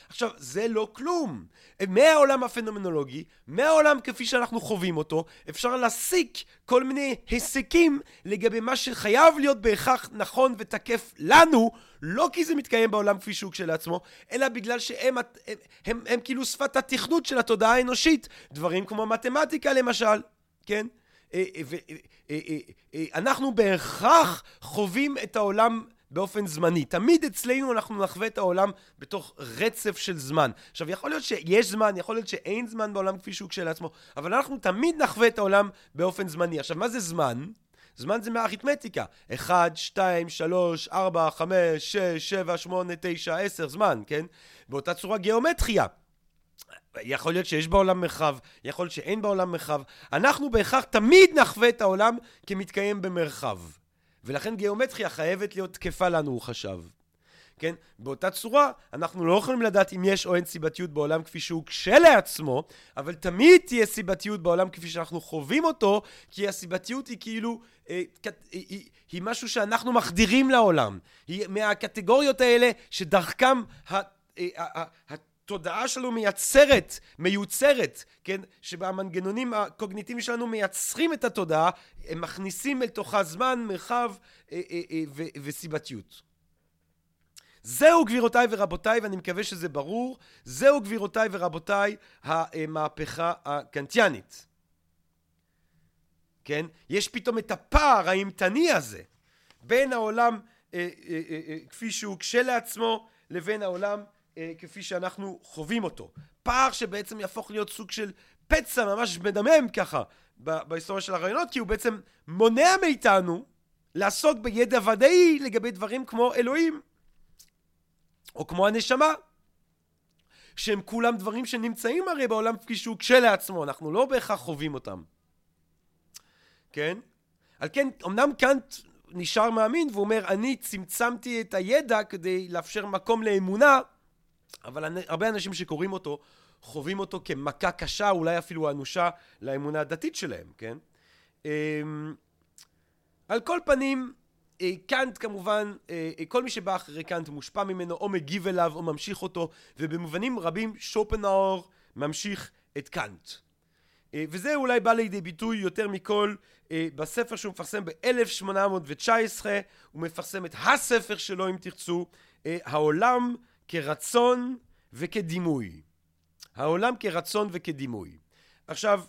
עכשיו, זה לא כלום. מהעולם הפנומנולוגי, מהעולם כפי שאנחנו חווים אותו, אפשר להסיק כל מיני היסקים לגבי מה שחייב להיות בהכרח נכון ותקף לנו, לא כי זה מתקיים בעולם כפי שהוא כשלעצמו, אלא בגלל שהם הם, הם, הם, הם כאילו שפת התכנות של התודעה האנושית. דברים כמו מתמטיקה למשל, כן? אה, אה, אה, אנחנו בהכרח חווים את העולם באופן זמני. תמיד אצלנו אנחנו נחווה את העולם בתוך רצף של זמן. עכשיו, יכול להיות שיש זמן, יכול להיות שאין זמן בעולם כפי שהוא כשלעצמו, אבל אנחנו תמיד נחווה את העולם באופן זמני. עכשיו, מה זה זמן? זמן זה מהאריתמטיקה. 1, 2, 3, 4, 5, 6, 7, 8, 9, 10, זמן, כן? באותה צורה גיאומטריה. יכול להיות שיש בעולם מרחב, יכול להיות שאין בעולם מרחב. אנחנו בהכרח תמיד נחווה את העולם כמתקיים במרחב. ולכן גיאומטריה חייבת להיות תקפה לנו, הוא חשב. כן? באותה צורה, אנחנו לא יכולים לדעת אם יש או אין סיבתיות בעולם כפי שהוא כשלעצמו, אבל תמיד תהיה סיבתיות בעולם כפי שאנחנו חווים אותו, כי הסיבתיות היא כאילו, אה, היא, משהו שאנחנו מחדירים לעולם. היא מהקטגוריות האלה שדרכם אה, התודעה שלנו מייצרת, מיוצרת, כן? שבמנגנונים הקוגניטיביים שלנו מייצרים את התודעה, הם מכניסים אל תוכה זמן, מרחב אה, אה, אה, וסיבתיות. זהו גבירותיי ורבותיי, ואני מקווה שזה ברור, זהו גבירותיי ורבותיי המהפכה הקנטיאנית. כן? יש פתאום את הפער האימתני הזה בין העולם אה, אה, אה, כפי שהוא כשלעצמו לבין העולם אה, כפי שאנחנו חווים אותו. פער שבעצם יהפוך להיות סוג של פצע ממש מדמם ככה בהיסטוריה של הרעיונות, כי הוא בעצם מונע מאיתנו לעסוק בידע ודאי לגבי דברים כמו אלוהים, או כמו הנשמה, שהם כולם דברים שנמצאים הרי בעולם כפי שהוא כשלעצמו, אנחנו לא בהכרח חווים אותם. כן? על כן, אמנם קאנט נשאר מאמין והוא אומר, אני צמצמתי את הידע כדי לאפשר מקום לאמונה, אבל הרבה אנשים שקוראים אותו, חווים אותו כמכה קשה, אולי אפילו אנושה, לאמונה הדתית שלהם, כן? אמ, על כל פנים, קאנט כמובן, כל מי שבא אחרי קאנט מושפע ממנו או מגיב אליו או ממשיך אותו, ובמובנים רבים שופנאור ממשיך את קאנט. וזה אולי בא לידי ביטוי יותר מכל בספר שהוא מפרסם ב-1819, הוא מפרסם את הספר שלו אם תרצו, העולם כרצון וכדימוי. העולם כרצון וכדימוי. עכשיו,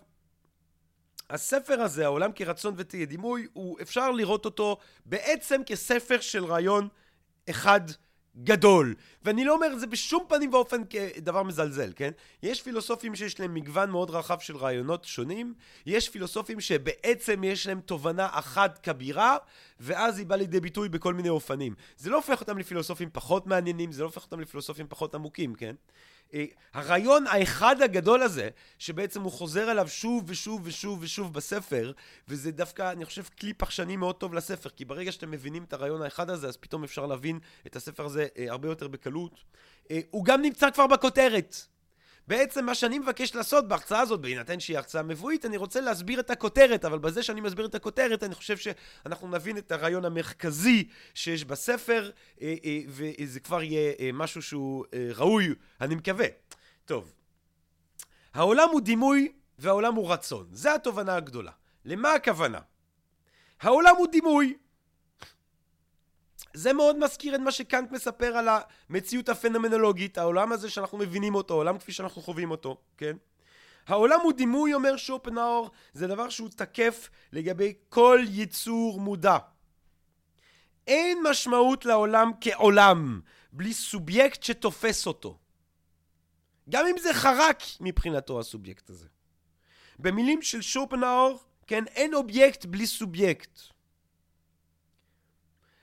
הספר הזה, העולם כרצון וכדימוי, הוא אפשר לראות אותו בעצם כספר של רעיון אחד גדול. ואני לא אומר את זה בשום פנים ואופן כדבר מזלזל, כן? יש פילוסופים שיש להם מגוון מאוד רחב של רעיונות שונים, יש פילוסופים שבעצם יש להם תובנה אחת כבירה, ואז היא באה לידי ביטוי בכל מיני אופנים. זה לא הופך אותם לפילוסופים פחות מעניינים, זה לא הופך אותם לפילוסופים פחות עמוקים, כן? אה, הרעיון האחד הגדול הזה, שבעצם הוא חוזר עליו שוב ושוב ושוב ושוב בספר, וזה דווקא, אני חושב, כלי פחשני מאוד טוב לספר, כי ברגע שאתם מבינים את הרעיון האחד הזה, אז פתאום אפשר להבין את הספר הזה אה, הרבה יותר בקלות. אה, הוא גם נמצא כבר בכותרת. בעצם מה שאני מבקש לעשות בהרצאה הזאת, בהינתן שהיא הרצאה מבואית, אני רוצה להסביר את הכותרת, אבל בזה שאני מסביר את הכותרת, אני חושב שאנחנו נבין את הרעיון המרכזי שיש בספר, אה, אה, וזה כבר יהיה אה, משהו שהוא ראוי, אני מקווה. טוב, העולם הוא דימוי והעולם הוא רצון. זו התובנה הגדולה. למה הכוונה? העולם הוא דימוי. זה מאוד מזכיר את מה שקאנט מספר על המציאות הפנומנולוגית, העולם הזה שאנחנו מבינים אותו, העולם כפי שאנחנו חווים אותו, כן? העולם הוא דימוי, אומר שופנאור, זה דבר שהוא תקף לגבי כל יצור מודע. אין משמעות לעולם כעולם, בלי סובייקט שתופס אותו. גם אם זה חרק מבחינתו הסובייקט הזה. במילים של שופנהאואר, כן, אין אובייקט בלי סובייקט.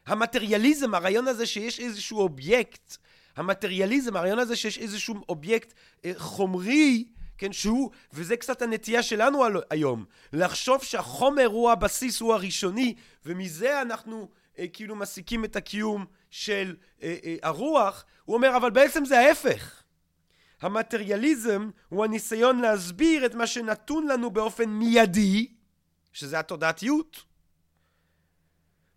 המטריאליזם, הרעיון הזה שיש איזשהו אובייקט, המטריאליזם, הרעיון הזה שיש איזשהו אובייקט אה, חומרי, כן, שהוא, וזה קצת הנטייה שלנו היום, לחשוב שהחומר הוא הבסיס, הוא הראשוני, ומזה אנחנו אה, כאילו מסיקים את הקיום של אה, אה, הרוח, הוא אומר, אבל בעצם זה ההפך. המטריאליזם הוא הניסיון להסביר את מה שנתון לנו באופן מיידי, שזה התודעתיות,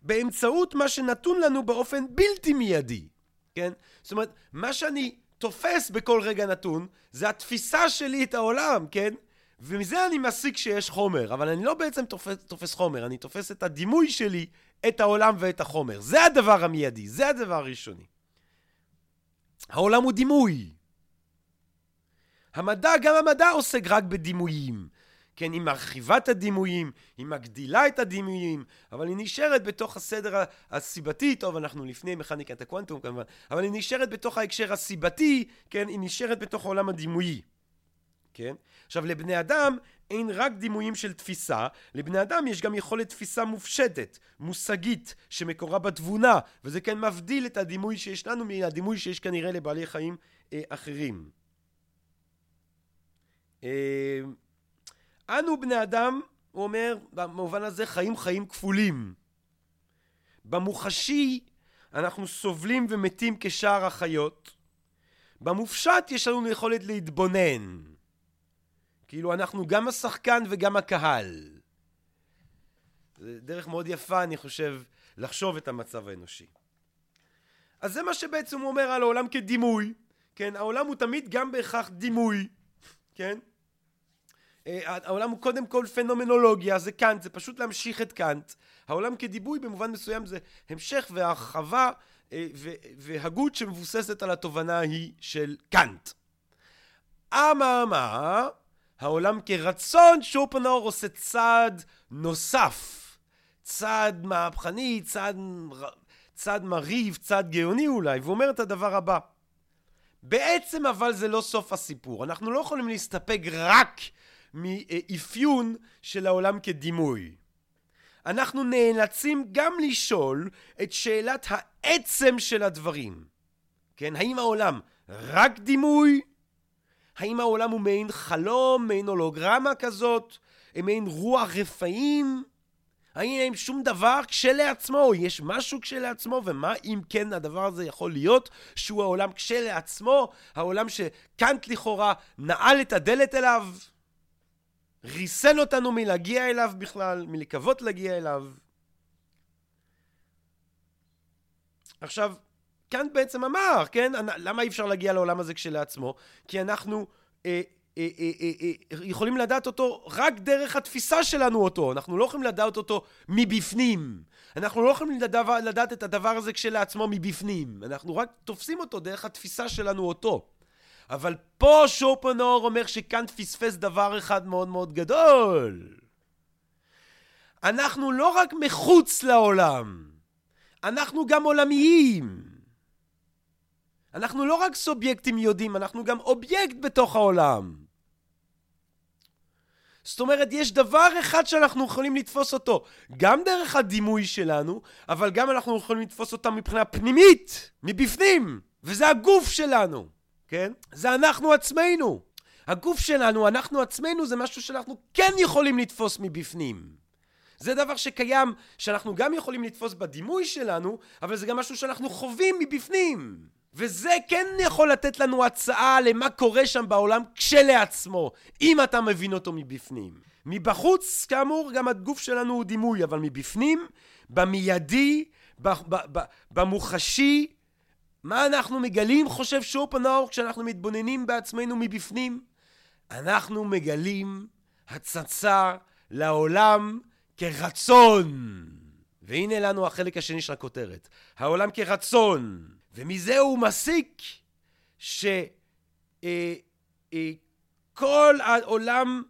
באמצעות מה שנתון לנו באופן בלתי מיידי, כן? זאת אומרת, מה שאני תופס בכל רגע נתון, זה התפיסה שלי את העולם, כן? ומזה אני מסיק שיש חומר, אבל אני לא בעצם תופס, תופס חומר, אני תופס את הדימוי שלי, את העולם ואת החומר. זה הדבר המיידי, זה הדבר הראשוני. העולם הוא דימוי. המדע, גם המדע עוסק רק בדימויים. כן, היא מרחיבה את הדימויים, היא מגדילה את הדימויים, אבל היא נשארת בתוך הסדר הסיבתי, טוב, אנחנו לפני מכניקת הקוונטום כמובן, אבל היא נשארת בתוך ההקשר הסיבתי, כן, היא נשארת בתוך העולם הדימויי, כן? עכשיו, לבני אדם אין רק דימויים של תפיסה, לבני אדם יש גם יכולת תפיסה מופשטת, מושגית, שמקורה בתבונה, וזה כן מבדיל את הדימוי שיש לנו מהדימוי שיש כנראה לבעלי חיים אה, אחרים. אה, אנו בני אדם, הוא אומר, במובן הזה חיים חיים כפולים. במוחשי אנחנו סובלים ומתים כשאר החיות. במופשט יש לנו יכולת להתבונן. כאילו אנחנו גם השחקן וגם הקהל. זה דרך מאוד יפה, אני חושב, לחשוב את המצב האנושי. אז זה מה שבעצם הוא אומר על העולם כדימוי, כן? העולם הוא תמיד גם בהכרח דימוי, כן? אה, העולם הוא קודם כל פנומנולוגיה, זה קאנט, זה פשוט להמשיך את קאנט. העולם כדיבוי במובן מסוים זה המשך והרחבה אה, והגות שמבוססת על התובנה ההיא של קאנט. אממה, העולם כרצון, שופנאור עושה צעד נוסף. צעד מהפכני, צעד, צעד מרהיב, צעד גאוני אולי, והוא אומר את הדבר הבא. בעצם אבל זה לא סוף הסיפור. אנחנו לא יכולים להסתפק רק מאפיון של העולם כדימוי. אנחנו נאלצים גם לשאול את שאלת העצם של הדברים. כן, האם העולם רק דימוי? האם העולם הוא מעין חלום, מעין הולוגרמה כזאת, מעין רוח רפאים? האם אין שום דבר כשלעצמו, יש משהו כשלעצמו, ומה אם כן הדבר הזה יכול להיות שהוא העולם כשלעצמו, העולם שקאנט לכאורה נעל את הדלת אליו? ריסן אותנו מלהגיע אליו בכלל, מלקוות להגיע אליו. עכשיו, קאנט בעצם אמר, כן? למה אי אפשר להגיע לעולם הזה כשלעצמו? כי אנחנו אה, אה, אה, אה, אה, יכולים לדעת אותו רק דרך התפיסה שלנו אותו. אנחנו לא יכולים לדעת אותו מבפנים. אנחנו לא יכולים לדעת, לדעת את הדבר הזה כשלעצמו מבפנים. אנחנו רק תופסים אותו דרך התפיסה שלנו אותו. אבל פה שופנור אומר שקאנט פספס דבר אחד מאוד מאוד גדול. אנחנו לא רק מחוץ לעולם, אנחנו גם עולמיים. אנחנו לא רק סובייקטים יודעים, אנחנו גם אובייקט בתוך העולם. זאת אומרת, יש דבר אחד שאנחנו יכולים לתפוס אותו, גם דרך הדימוי שלנו, אבל גם אנחנו יכולים לתפוס אותה מבחינה פנימית, מבפנים, וזה הגוף שלנו, כן? זה אנחנו עצמנו. הגוף שלנו, אנחנו עצמנו, זה משהו שאנחנו כן יכולים לתפוס מבפנים. זה דבר שקיים, שאנחנו גם יכולים לתפוס בדימוי שלנו, אבל זה גם משהו שאנחנו חווים מבפנים. וזה כן יכול לתת לנו הצעה למה קורה שם בעולם כשלעצמו, אם אתה מבין אותו מבפנים. מבחוץ, כאמור, גם הגוף שלנו הוא דימוי, אבל מבפנים, במיידי, במוחשי, מה אנחנו מגלים, חושב שופנאור, כשאנחנו מתבוננים בעצמנו מבפנים? אנחנו מגלים הצצה לעולם כרצון. והנה לנו החלק השני של הכותרת. העולם כרצון. ומזה הוא מסיק שכל אה, אה, העולם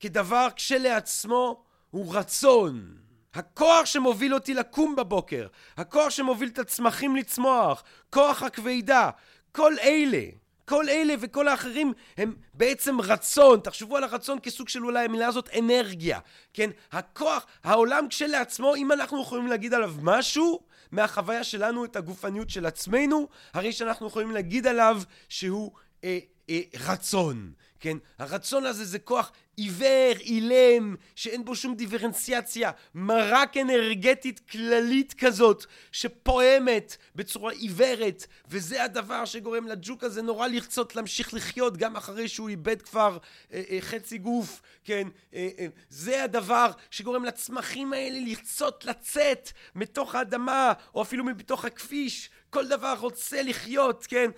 כדבר כשלעצמו הוא רצון. הכוח שמוביל אותי לקום בבוקר, הכוח שמוביל את הצמחים לצמוח, כוח הכבידה, כל אלה, כל אלה וכל האחרים הם בעצם רצון, תחשבו על הרצון כסוג של אולי המילה הזאת אנרגיה, כן? הכוח, העולם כשלעצמו, אם אנחנו יכולים להגיד עליו משהו, מהחוויה שלנו את הגופניות של עצמנו, הרי שאנחנו יכולים להגיד עליו שהוא אה, אה, רצון. כן? הרצון הזה זה כוח עיוור, אילם, שאין בו שום דיפרנציאציה, מרק אנרגטית כללית כזאת, שפועמת בצורה עיוורת, וזה הדבר שגורם לג'וק הזה נורא לרצות להמשיך לחיות גם אחרי שהוא איבד כבר אה, אה, חצי גוף, כן? אה, אה, זה הדבר שגורם לצמחים האלה לרצות לצאת מתוך האדמה, או אפילו מתוך הכביש, כל דבר רוצה לחיות, כן?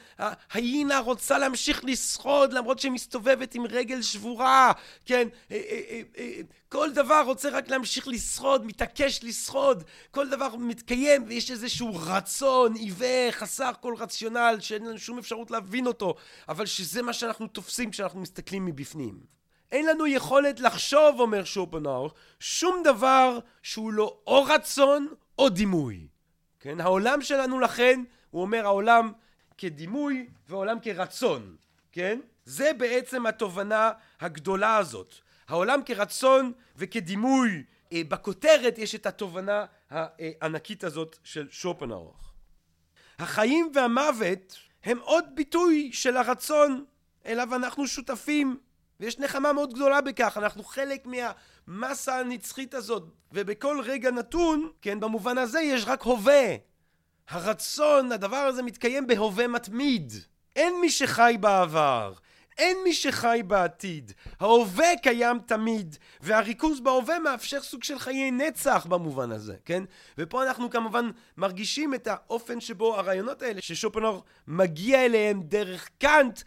היינה רוצה להמשיך לשרוד למרות שהיא מסתובבת עם רגל שבורה, כן? אה, אה, אה, כל דבר רוצה רק להמשיך לשרוד, מתעקש לשרוד, כל דבר מתקיים ויש איזשהו רצון עיוור, חסר כל רציונל, שאין לנו שום אפשרות להבין אותו, אבל שזה מה שאנחנו תופסים כשאנחנו מסתכלים מבפנים. אין לנו יכולת לחשוב, אומר שופנאור, שום דבר שהוא לא או רצון או דימוי. כן? העולם שלנו לכן, הוא אומר העולם כדימוי והעולם כרצון, כן? זה בעצם התובנה הגדולה הזאת. העולם כרצון וכדימוי, אה, בכותרת יש את התובנה הענקית הזאת של שופנאור. החיים והמוות הם עוד ביטוי של הרצון אליו אנחנו שותפים ויש נחמה מאוד גדולה בכך, אנחנו חלק מהמסה הנצחית הזאת ובכל רגע נתון, כן, במובן הזה יש רק הווה. הרצון, הדבר הזה מתקיים בהווה מתמיד. אין מי שחי בעבר, אין מי שחי בעתיד. ההווה קיים תמיד, והריכוז בהווה מאפשר סוג של חיי נצח במובן הזה, כן? ופה אנחנו כמובן מרגישים את האופן שבו הרעיונות האלה ששופנור מגיע אליהם דרך קאנט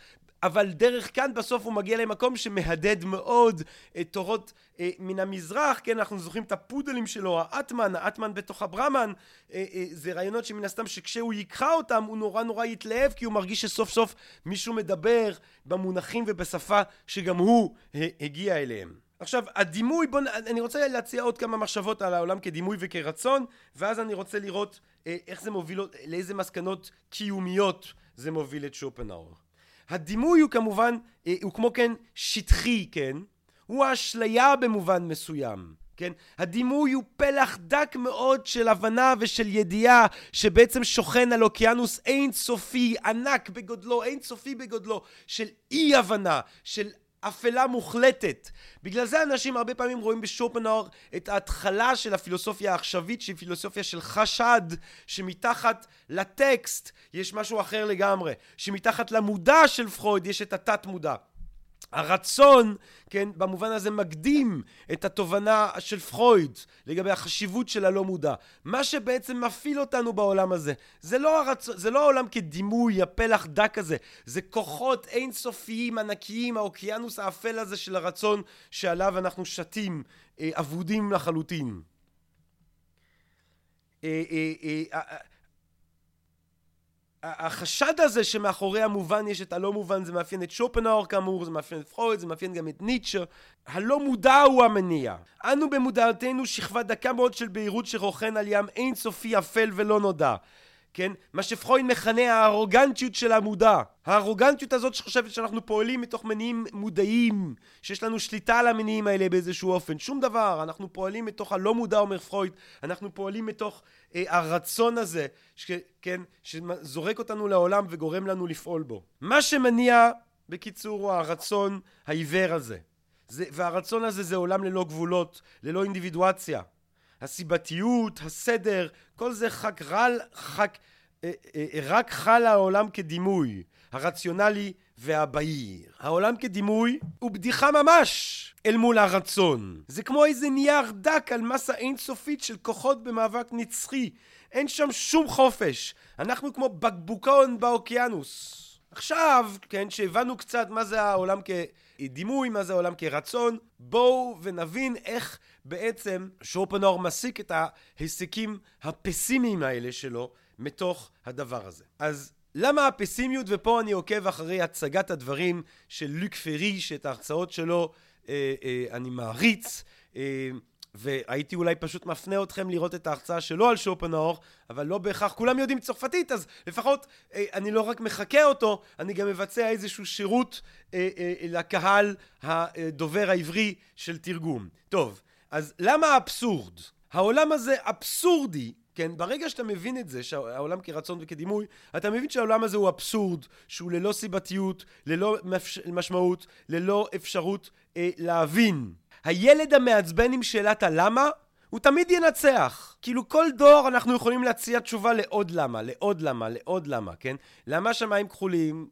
אבל דרך כאן בסוף הוא מגיע למקום שמהדהד מאוד את תורות אה, מן המזרח, כן, אנחנו זוכרים את הפודלים שלו, האטמן, האטמן בתוך הברמן, אה, אה, זה רעיונות שמן הסתם שכשהוא יקרא אותם הוא נורא נורא יתלהב כי הוא מרגיש שסוף סוף מישהו מדבר במונחים ובשפה שגם הוא אה, הגיע אליהם. עכשיו הדימוי, בוא, אני רוצה להציע עוד כמה מחשבות על העולם כדימוי וכרצון ואז אני רוצה לראות אה, איך זה מוביל, לאיזה מסקנות קיומיות זה מוביל את שופנאור. הדימוי הוא כמובן, אה, הוא כמו כן שטחי, כן? הוא האשליה במובן מסוים, כן? הדימוי הוא פלח דק מאוד של הבנה ושל ידיעה שבעצם שוכן על אוקיינוס אין סופי, ענק בגודלו, אין סופי בגודלו, של אי הבנה, של אפלה מוחלטת. בגלל זה אנשים הרבה פעמים רואים בשופנאור את ההתחלה של הפילוסופיה העכשווית שהיא פילוסופיה של חשד שמתחת לטקסט יש משהו אחר לגמרי שמתחת למודע של פרויד יש את התת מודע הרצון, כן, במובן הזה מקדים את התובנה של פרויד לגבי החשיבות של הלא מודע. מה שבעצם מפעיל אותנו בעולם הזה, זה לא, הרצ... זה לא העולם כדימוי, הפלח דק הזה, זה כוחות אינסופיים ענקיים, האוקיינוס האפל הזה של הרצון שעליו אנחנו שתים, אה, אבודים לחלוטין. החשד הזה שמאחורי המובן יש את הלא מובן זה מאפיין את שופנאור כאמור, זה מאפיין את פרויד, זה מאפיין גם את ניטשה. הלא מודע הוא המניע. אנו במודעתנו שכבה דקה מאוד של בהירות שרוכן על ים אינסופי אפל ולא נודע. כן? מה שפרויד מכנה הארוגנטיות של המודע. הארוגנטיות הזאת שחושבת שאנחנו פועלים מתוך מניעים מודעים, שיש לנו שליטה על המניעים האלה באיזשהו אופן. שום דבר, אנחנו פועלים מתוך הלא מודע, אומר פרויד, אנחנו פועלים מתוך אה, הרצון הזה, ש, כן? שזורק אותנו לעולם וגורם לנו לפעול בו. מה שמניע, בקיצור, הוא הרצון העיוור הזה. זה, והרצון הזה זה עולם ללא גבולות, ללא אינדיבידואציה. הסיבתיות, הסדר, כל זה חק רל, חק, אה, אה, אה, רק חל העולם כדימוי, הרציונלי והבהיר. העולם כדימוי הוא בדיחה ממש אל מול הרצון. זה כמו איזה נייר דק על מסה אינסופית של כוחות במאבק נצחי. אין שם שום חופש. אנחנו כמו בקבוקון באוקיינוס. עכשיו, כן, שהבנו קצת מה זה העולם כדימוי, מה זה העולם כרצון, בואו ונבין איך בעצם שופנור מסיק את ההיסקים הפסימיים האלה שלו מתוך הדבר הזה. אז למה הפסימיות, ופה אני עוקב אחרי הצגת הדברים של לוק פרי, שאת ההרצאות שלו אה, אה, אני מעריץ, אה, והייתי אולי פשוט מפנה אתכם לראות את ההרצאה שלו על שופנאור, אבל לא בהכרח כולם יודעים צרפתית, אז לפחות אה, אני לא רק מחקה אותו, אני גם מבצע איזשהו שירות אה, אה, לקהל הדובר העברי של תרגום. טוב, אז למה האבסורד? העולם הזה אבסורדי, כן? ברגע שאתה מבין את זה, שהעולם כרצון וכדימוי, אתה מבין שהעולם הזה הוא אבסורד, שהוא ללא סיבתיות, ללא משמעות, ללא אפשרות אה, להבין. הילד המעצבן עם שאלת הלמה, הוא תמיד ינצח. כאילו כל דור אנחנו יכולים להציע תשובה לעוד למה, לעוד למה, לעוד למה, כן? למה השמיים כחולים?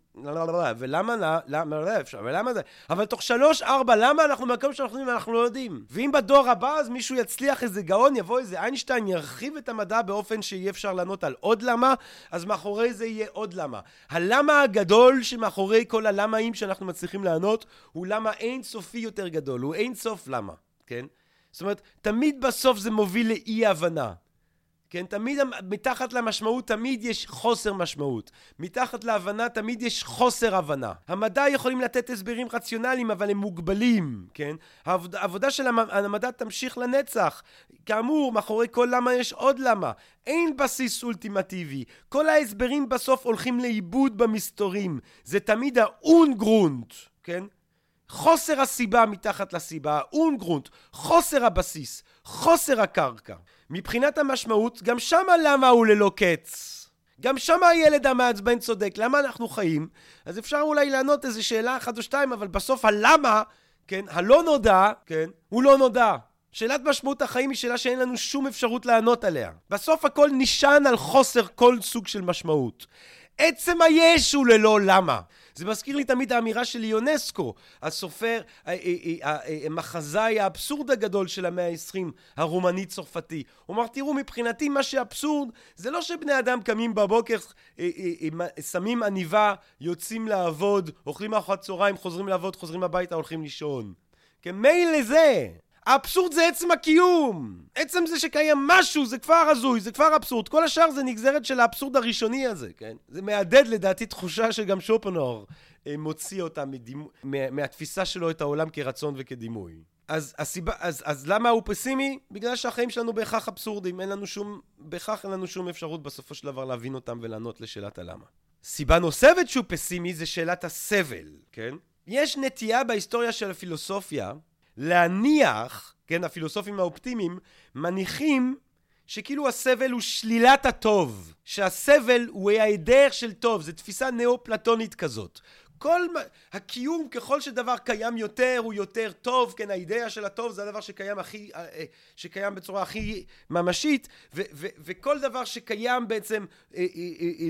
ולמה למה לא אפשר, ולמה זה? אבל תוך שלוש, ארבע, למה אנחנו במקום שאנחנו יודעים ואנחנו לא יודעים? ואם בדור הבא אז מישהו יצליח איזה גאון, יבוא איזה איינשטיין, ירחיב את המדע באופן שיהיה אפשר לענות על עוד למה, אז מאחורי זה יהיה עוד למה. הלמה הגדול שמאחורי כל הלמאים שאנחנו מצליחים לענות, הוא למה אין סופי יותר גדול, הוא אין סוף למה, כן? זאת אומרת, תמיד בסוף זה מוביל לאי הבנה. כן, תמיד מתחת למשמעות תמיד יש חוסר משמעות. מתחת להבנה תמיד יש חוסר הבנה. המדע יכולים לתת הסברים רציונליים אבל הם מוגבלים, כן? העבודה, העבודה של המדע תמשיך לנצח. כאמור, מאחורי כל למה יש עוד למה. אין בסיס אולטימטיבי. כל ההסברים בסוף הולכים לאיבוד במסתורים. זה תמיד האונגרונט, כן? חוסר הסיבה מתחת לסיבה, אונגרונט, חוסר הבסיס, חוסר הקרקע. מבחינת המשמעות, גם שמה למה הוא ללא קץ. גם שמה הילד המעצבן צודק, למה אנחנו חיים? אז אפשר אולי לענות איזה שאלה אחת או שתיים, אבל בסוף הלמה, כן, הלא נודע, כן, הוא לא נודע. שאלת משמעות החיים היא שאלה שאין לנו שום אפשרות לענות עליה. בסוף הכל נשען על חוסר כל סוג של משמעות. עצם היש הוא ללא למה. זה מזכיר לי תמיד האמירה של יונסקו, הסופר, המחזאי האבסורד הגדול של המאה ה-20, הרומני-צרפתי. הוא אמר, תראו, מבחינתי מה שאבסורד זה לא שבני אדם קמים בבוקר, שמים עניבה, יוצאים לעבוד, אוכלים ארוחת צהריים, חוזרים לעבוד, חוזרים הביתה, הולכים לישון. כן, מילא זה. האבסורד זה עצם הקיום. עצם זה שקיים משהו זה כבר הזוי, זה כבר אבסורד. כל השאר זה נגזרת של האבסורד הראשוני הזה, כן? זה מהדהד לדעתי תחושה שגם שופנור אה, מוציא אותה מדימו... מה... מהתפיסה שלו את העולם כרצון וכדימוי. אז, הסיבה, אז, אז למה הוא פסימי? בגלל שהחיים שלנו בהכרח אבסורדים, אין לנו שום, בהכרח אין לנו שום אפשרות בסופו של דבר להבין אותם ולענות לשאלת הלמה. סיבה נוספת שהוא פסימי זה שאלת הסבל, כן? יש נטייה בהיסטוריה של הפילוסופיה להניח, כן, הפילוסופים האופטימיים, מניחים שכאילו הסבל הוא שלילת הטוב, שהסבל הוא ההיעדר של טוב, זו תפיסה נאו-פלטונית כזאת. כל הקיום ככל שדבר קיים יותר הוא יותר טוב כן האידאה של הטוב זה הדבר שקיים הכי אה, אה, שקיים בצורה הכי ממשית ו, ו, וכל דבר שקיים בעצם אה,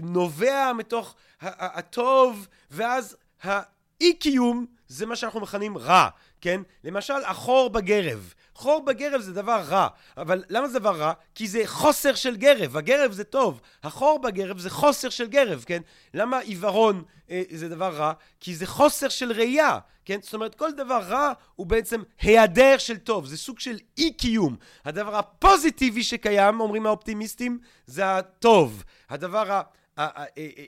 נובע מתוך הטוב ואז האי קיום זה מה שאנחנו מכנים רע, כן? למשל, החור בגרב. חור בגרב זה דבר רע, אבל למה זה דבר רע? כי זה חוסר של גרב, הגרב זה טוב, החור בגרב זה חוסר של גרב, כן? למה עיוורון אה, זה דבר רע? כי זה חוסר של ראייה, כן? זאת אומרת, כל דבר רע הוא בעצם היעדר של טוב, זה סוג של אי קיום. הדבר הפוזיטיבי שקיים, אומרים האופטימיסטים, זה הטוב. הדבר ה...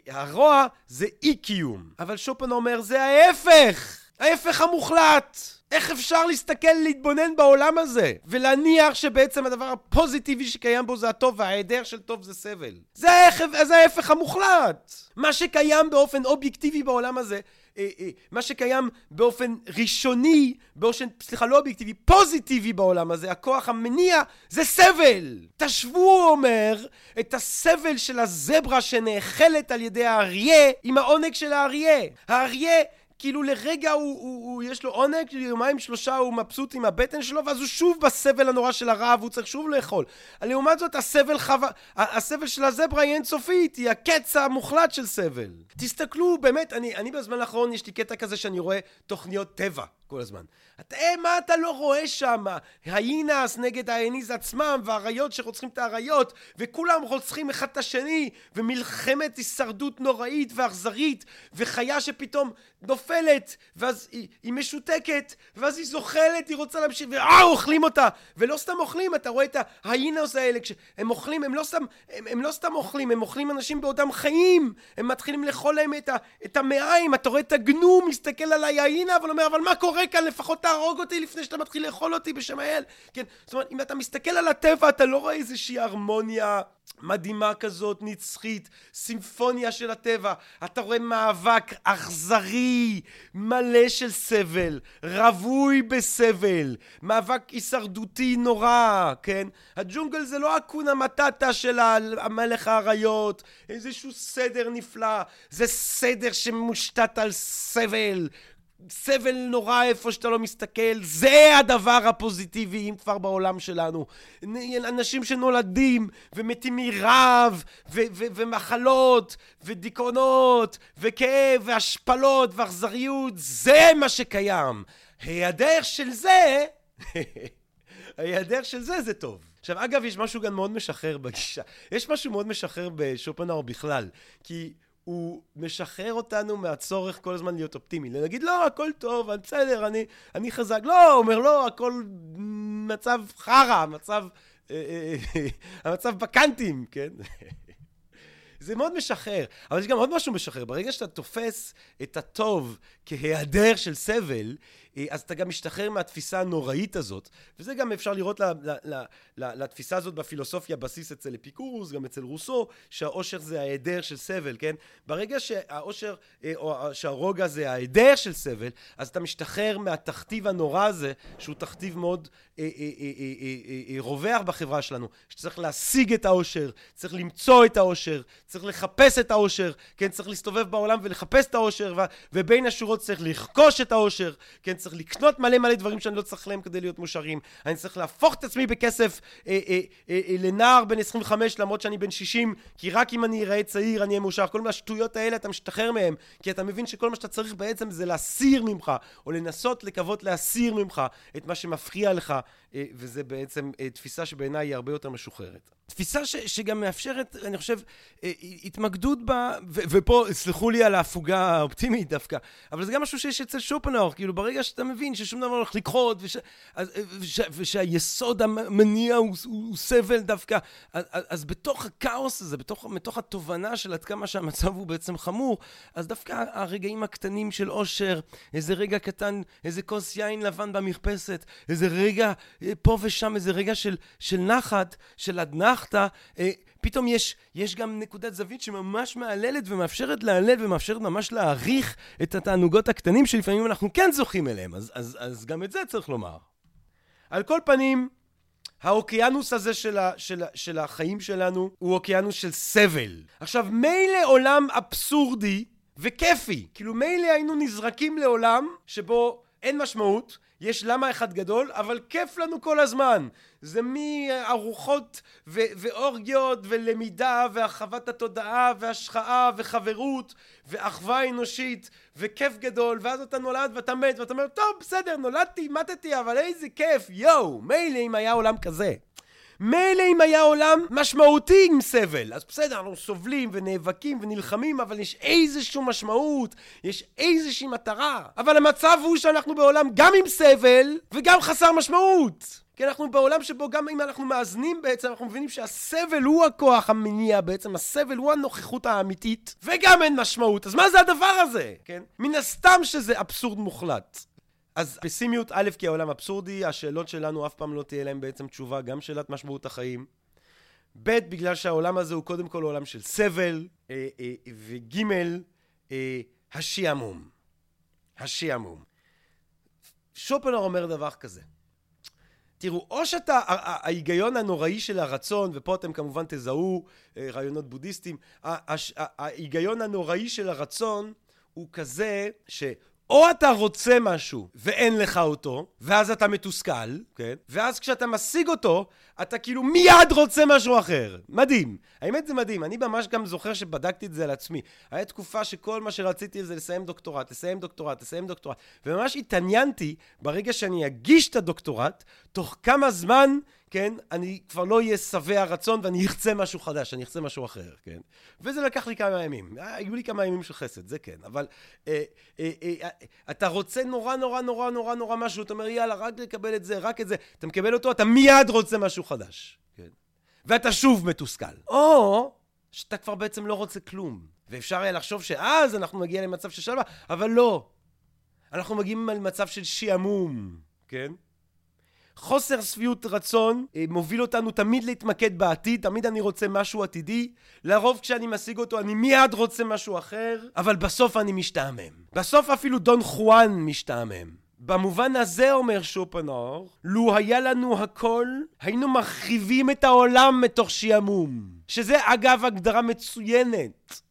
הרוע זה אי קיום. אבל שופן אומר זה ההפך! ההפך המוחלט! איך אפשר להסתכל, להתבונן בעולם הזה, ולהניח שבעצם הדבר הפוזיטיבי שקיים בו זה הטוב, וההיעדר של טוב זה סבל? זה ההפך, זה ההפך המוחלט! מה שקיים באופן אובייקטיבי בעולם הזה, אה, אה, מה שקיים באופן ראשוני, באופן, סליחה, לא אובייקטיבי, פוזיטיבי בעולם הזה, הכוח המניע, זה סבל! תשוו, הוא אומר, את הסבל של הזברה שנאכלת על ידי האריה עם העונג של האריה. האריה כאילו לרגע הוא, הוא, הוא יש לו עונג, יומיים שלושה הוא מבסוט עם הבטן שלו, ואז הוא שוב בסבל הנורא של הרעב, הוא צריך שוב לאכול. לעומת זאת, הסבל, חו... הסבל של הזברה היא אינסופית, היא הקץ המוחלט של סבל. תסתכלו, באמת, אני, אני בזמן האחרון, יש לי קטע כזה שאני רואה תוכניות טבע כל הזמן. אתה, אה, מה אתה לא רואה שם? היינס נגד האניז עצמם, והאריות שרוצחים את האריות, וכולם רוצחים אחד את השני, ומלחמת הישרדות נוראית ואכזרית, וחיה שפתאום נופלת, ואז היא, היא משותקת, ואז היא זוחלת, היא רוצה להמשיך, ואה, אוכלים אותה! ולא סתם אוכלים, אתה רואה את ההיינוס האלה, כשהם אוכלים, הם לא סתם, הם, הם לא סתם אוכלים, הם אוכלים אנשים בעודם חיים! הם מתחילים לאכול להם את, ה, את המעיים, אתה רואה את הגנום מסתכל על ההיינה, אבל אומר, אבל מה קורה כאן? לפחות תהרוג אותי לפני שאתה מתחיל לאכול אותי בשם האל! כן, זאת אומרת, אם אתה מסתכל על הטבע, אתה לא רואה איזושהי הרמוניה מדהימה כזאת, נצחית, סימפוניה של הטבע. אתה רואה מאבק אכזרי, מלא של סבל, רווי בסבל, מאבק הישרדותי נורא, כן? הג'ונגל זה לא אקונה מטאטה של המלך האריות, איזשהו סדר נפלא, זה סדר שמושתת על סבל, סבל נורא איפה שאתה לא מסתכל, זה הדבר הפוזיטיבי, אם כבר בעולם שלנו. אנשים שנולדים ומתים מרעב, ומחלות, ודיכאונות, וכאב, והשפלות, ואכזריות, זה מה שקיים. היעדר של זה, היעדר של זה זה טוב. עכשיו, אגב, יש משהו גם מאוד משחרר בגישה. יש משהו מאוד משחרר בשופנאו בכלל, כי... הוא משחרר אותנו מהצורך כל הזמן להיות אופטימי. להגיד, לא, הכל טוב, בסדר, אני, אני חזק. לא, הוא אומר, לא, הכל מצב חרא, מצב... אה, אה, אה, המצב בקאנטים, כן? זה מאוד משחרר. אבל יש גם עוד משהו משחרר. ברגע שאתה תופס את הטוב כהיעדר של סבל, אה, אז אתה גם משתחרר מהתפיסה הנוראית הזאת, וזה גם אפשר לראות לתפיסה הזאת בפילוסופיה בסיס אצל אפיקורוס, גם אצל רוסו, שהאושר זה ההיעדר של סבל, כן? ברגע שהאושר, אה, או שהרוגע זה ההיעדר של סבל, אז אתה משתחרר מהתכתיב הנורא הזה, שהוא תכתיב מאוד אה, רווח בחברה שלנו, שצריך להשיג את האושר, צריך למצוא את האושר, צריך לחפש את האושר, כן? צריך להסתובב בעולם ולחפש את האושר, ובין השורות צריך לרכוש את האושר, כן? צריך לקנות מלא מלא דברים שאני לא צריך להם כדי להיות מאושרים. אני צריך להפוך את עצמי בכסף אה, אה, אה, אה, לנער בן 25 למרות שאני בן 60, כי רק אם אני אראה צעיר אני אהיה מאושר. כל השטויות האלה אתה משתחרר מהם, כי אתה מבין שכל מה שאתה צריך בעצם זה להסיר ממך, או לנסות לקוות להסיר ממך את מה שמפריע לך, וזה בעצם אה, תפיסה שבעיניי היא הרבה יותר משוחררת. תפיסה ש, שגם מאפשרת, אני חושב, אה, התמקדות בה, ו, ופה, סלחו לי על ההפוגה האופטימית דווקא, אבל זה גם משהו שיש אצל שופנאור, כאילו ברגע שאתה מבין ששום דבר לא הולך לקחות, וש, וש, וש, והיסוד המניע הוא, הוא, הוא סבל דווקא, אז, אז בתוך הכאוס הזה, בתוך, בתוך התובנה של עד כמה שהמצב הוא בעצם חמור, אז דווקא הרגעים הקטנים של אושר, איזה רגע קטן, איזה כוס יין לבן במרפסת, איזה רגע פה ושם, איזה רגע של, של נחת, של אדנח, הצלחת, אה, פתאום יש, יש גם נקודת זווית שממש מהללת ומאפשרת להלל ומאפשרת ממש להעריך את התענוגות הקטנים שלפעמים אנחנו כן זוכים אליהם, אז, אז, אז גם את זה צריך לומר. על כל פנים, האוקיינוס הזה של, ה, של, של החיים שלנו הוא אוקיינוס של סבל. עכשיו, מילא עולם אבסורדי וכיפי, כאילו מילא היינו נזרקים לעולם שבו אין משמעות, יש למה אחד גדול, אבל כיף לנו כל הזמן. זה מארוחות ו- ואורגיות ולמידה והרחבת התודעה והשחאה וחברות ואחווה אנושית וכיף גדול, ואז אתה נולד ואתה מת ואתה אומר, טוב, בסדר, נולדתי, מתתי, אבל איזה כיף, יואו, מילא אם היה עולם כזה. מילא אם היה עולם משמעותי עם סבל, אז בסדר, אנחנו סובלים ונאבקים ונלחמים, אבל יש איזושהי משמעות, יש איזושהי מטרה. אבל המצב הוא שאנחנו בעולם גם עם סבל וגם חסר משמעות. כי אנחנו בעולם שבו גם אם אנחנו מאזנים בעצם, אנחנו מבינים שהסבל הוא הכוח המניע בעצם, הסבל הוא הנוכחות האמיתית, וגם אין משמעות. אז מה זה הדבר הזה? כן? מן הסתם שזה אבסורד מוחלט. אז פסימיות, א', כי העולם אבסורדי, השאלות שלנו אף פעם לא תהיה להם בעצם תשובה, גם שאלת משמעות החיים. ב', בגלל שהעולם הזה הוא קודם כל עולם של סבל, אה, אה, וג', אה, השעמום. השעמום. שופנר אומר דבר כזה. תראו, או שאתה, ההיגיון הנוראי של הרצון, ופה אתם כמובן תזהו רעיונות בודהיסטיים, ההיגיון הנוראי של הרצון הוא כזה ש... או אתה רוצה משהו ואין לך אותו, ואז אתה מתוסכל, כן? ואז כשאתה משיג אותו, אתה כאילו מיד רוצה משהו אחר. מדהים. האמת זה מדהים. אני ממש גם זוכר שבדקתי את זה על עצמי. היה תקופה שכל מה שרציתי זה לסיים דוקטורט, לסיים דוקטורט, לסיים דוקטורט. וממש התעניינתי ברגע שאני אגיש את הדוקטורט, תוך כמה זמן כן, אני כבר לא אהיה שבע רצון ואני ארצה משהו חדש, אני ארצה משהו אחר, כן? וזה לקח לי כמה ימים. אה, היו לי כמה ימים של חסד, זה כן, אבל אה, אה, אה, אה, אתה רוצה נורא נורא נורא נורא נורא משהו, אתה אומר יאללה, רק לקבל את זה, רק את זה, אתה מקבל אותו, אתה מיד רוצה משהו חדש, כן? ואתה שוב מתוסכל. או שאתה כבר בעצם לא רוצה כלום, ואפשר היה לחשוב שאז אנחנו נגיע למצב של שלווה, אבל לא. אנחנו מגיעים למצב של שעמום, כן? חוסר שביעות רצון אה, מוביל אותנו תמיד להתמקד בעתיד, תמיד אני רוצה משהו עתידי. לרוב כשאני משיג אותו אני מיד רוצה משהו אחר, אבל בסוף אני משתעמם. בסוף אפילו דון חואן משתעמם. במובן הזה אומר שופנור, לו היה לנו הכל, היינו מרחיבים את העולם מתוך שעמום. שזה אגב הגדרה מצוינת.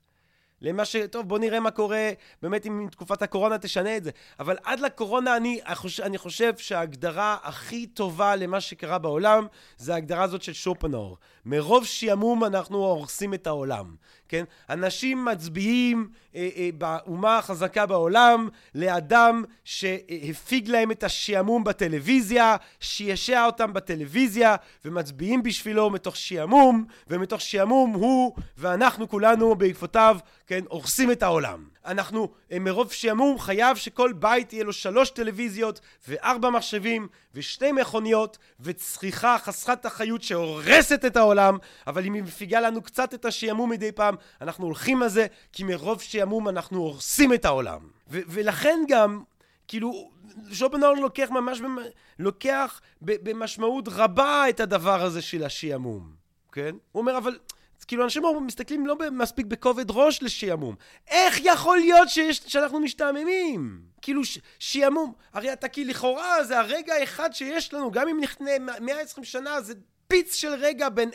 למה ש... טוב, בוא נראה מה קורה באמת אם תקופת הקורונה תשנה את זה. אבל עד לקורונה אני, אני חושב שההגדרה הכי טובה למה שקרה בעולם זה ההגדרה הזאת של שופנור. מרוב שעמום אנחנו הורסים את העולם, כן? אנשים מצביעים אה, אה, באומה החזקה בעולם לאדם שהפיג להם את השעמום בטלוויזיה, שישע אותם בטלוויזיה, ומצביעים בשבילו מתוך שעמום, ומתוך שעמום הוא ואנחנו כולנו בעקבותיו, כן, הורסים את העולם. אנחנו אה, מרוב שעמום חייב שכל בית יהיה לו שלוש טלוויזיות וארבע מחשבים ושתי מכוניות וצריכה חסרת אחריות שהורסת את העולם אבל אם היא מפיגה לנו קצת את השעמום מדי פעם אנחנו הולכים על זה כי מרוב שעמום אנחנו הורסים את העולם ו- ולכן גם כאילו שופנהאואר לוקח ממש במ... לוקח במשמעות רבה את הדבר הזה של השעמום כן? הוא אומר אבל כאילו אנשים מסתכלים לא מספיק בכובד ראש לשעמום. איך יכול להיות שיש, שאנחנו משתעממים? כאילו ש, שעמום, הרי אתה כאילו לכאורה זה הרגע האחד שיש לנו, גם אם נכנה 120 שנה זה פיץ של רגע בין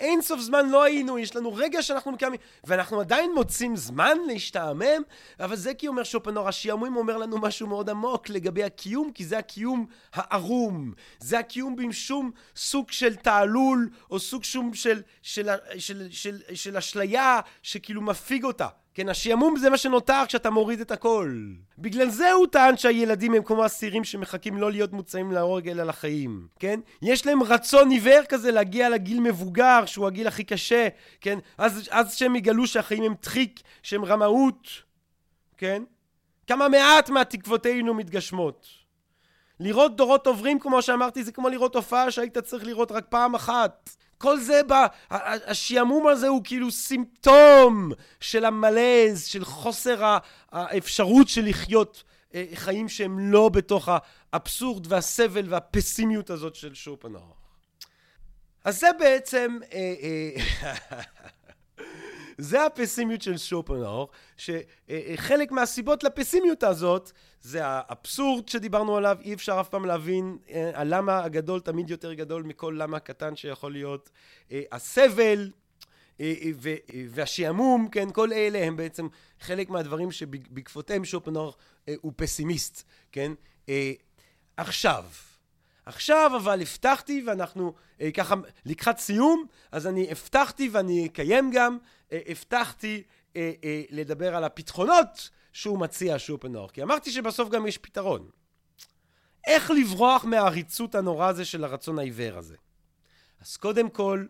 אין, סוף זמן לא היינו, יש לנו רגע שאנחנו מקיימים, ואנחנו עדיין מוצאים זמן להשתעמם, אבל זה כי אומר שופנור, השעמום אומר לנו משהו מאוד עמוק לגבי הקיום, כי זה הקיום הערום, זה הקיום עם שום סוג של תעלול, או סוג שום של, של, של, של, של, של אשליה שכאילו מפיג אותה. כן, השעמום זה מה שנותר כשאתה מוריד את הכל. בגלל זה הוא טען שהילדים הם כמו אסירים שמחכים לא להיות מוצאים להורג אלא לחיים, כן? יש להם רצון עיוור כזה להגיע לגיל מבוגר, שהוא הגיל הכי קשה, כן? אז, אז שהם יגלו שהחיים הם דחיק, שהם רמאות, כן? כמה מעט מהתקוותינו מתגשמות. לראות דורות עוברים, כמו שאמרתי, זה כמו לראות הופעה שהיית צריך לראות רק פעם אחת. כל זה, ב... השעמום הזה הוא כאילו סימפטום של המלז, של חוסר האפשרות של לחיות אה, חיים שהם לא בתוך האבסורד והסבל והפסימיות הזאת של שופנאו. אז זה בעצם... אה, אה, זה הפסימיות של שופנאור, שחלק מהסיבות לפסימיות הזאת זה האבסורד שדיברנו עליו, אי אפשר אף פעם להבין אה, הלמה הגדול תמיד יותר גדול מכל למה הקטן שיכול להיות, אה, הסבל, והשעמום, כן, כל אלה הם בעצם חלק מהדברים שבעקבותיהם שופנור הוא פסימיסט, כן? עכשיו, עכשיו אבל הבטחתי ואנחנו אה, ככה לקראת סיום, אז אני הבטחתי ואני אקיים גם, אה, הבטחתי אה, אה, לדבר על הפתרונות שהוא מציע שופנור, כי אמרתי שבסוף גם יש פתרון. איך לברוח מהעריצות הנורא הזה של הרצון העיוור הזה? אז קודם כל,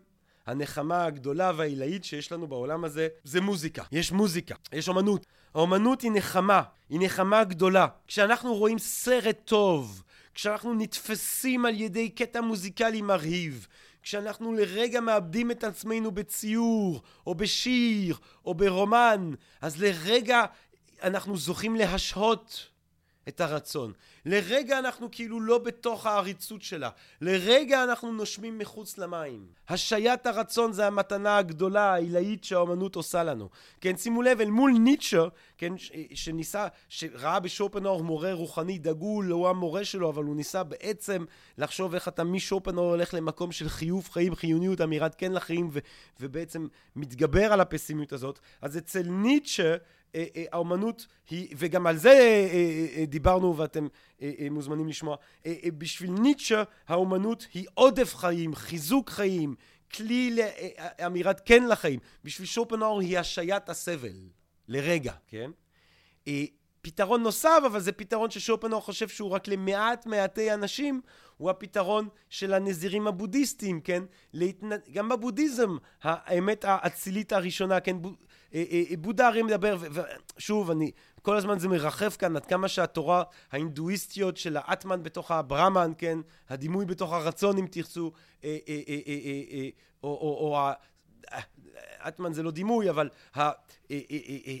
הנחמה הגדולה והעילאית שיש לנו בעולם הזה זה מוזיקה. יש מוזיקה, יש אומנות. האומנות היא נחמה, היא נחמה גדולה. כשאנחנו רואים סרט טוב, כשאנחנו נתפסים על ידי קטע מוזיקלי מרהיב, כשאנחנו לרגע מאבדים את עצמנו בציור, או בשיר, או ברומן, אז לרגע אנחנו זוכים להשהות את הרצון. לרגע אנחנו כאילו לא בתוך העריצות שלה. לרגע אנחנו נושמים מחוץ למים. השעיית הרצון זה המתנה הגדולה, העילאית שהאומנות עושה לנו. כן, שימו לב, אל מול ניטשה, כן, שניסה, שראה בשופנאור מורה רוחני דגול, הוא המורה שלו, אבל הוא ניסה בעצם לחשוב איך אתה משופנאור הולך למקום של חיוב חיים, חיוניות, אמירת כן לחיים, ו- ובעצם מתגבר על הפסימיות הזאת. אז אצל ניטשה, האומנות היא, וגם על זה אה, דיברנו ואתם מוזמנים לשמוע, בשביל ניטשה האומנות היא עודף חיים, חיזוק חיים, כלי לאמירת כן לחיים. בשביל שופנאור היא השעיית הסבל, לרגע, כן? פתרון נוסף, אבל זה פתרון ששופנאור חושב שהוא רק למעט מעטי אנשים, הוא הפתרון של הנזירים הבודהיסטים, כן? להתנ... גם בבודהיזם, האמת האצילית הראשונה, כן? אה, אה, אה, בודה הרי מדבר, ושוב, אני, כל הזמן זה מרחף כאן עד כמה שהתורה ההינדואיסטיות של האטמן בתוך הברמן, כן, הדימוי בתוך הרצון אם תרצו, או, או אטמן זה לא דימוי, אבל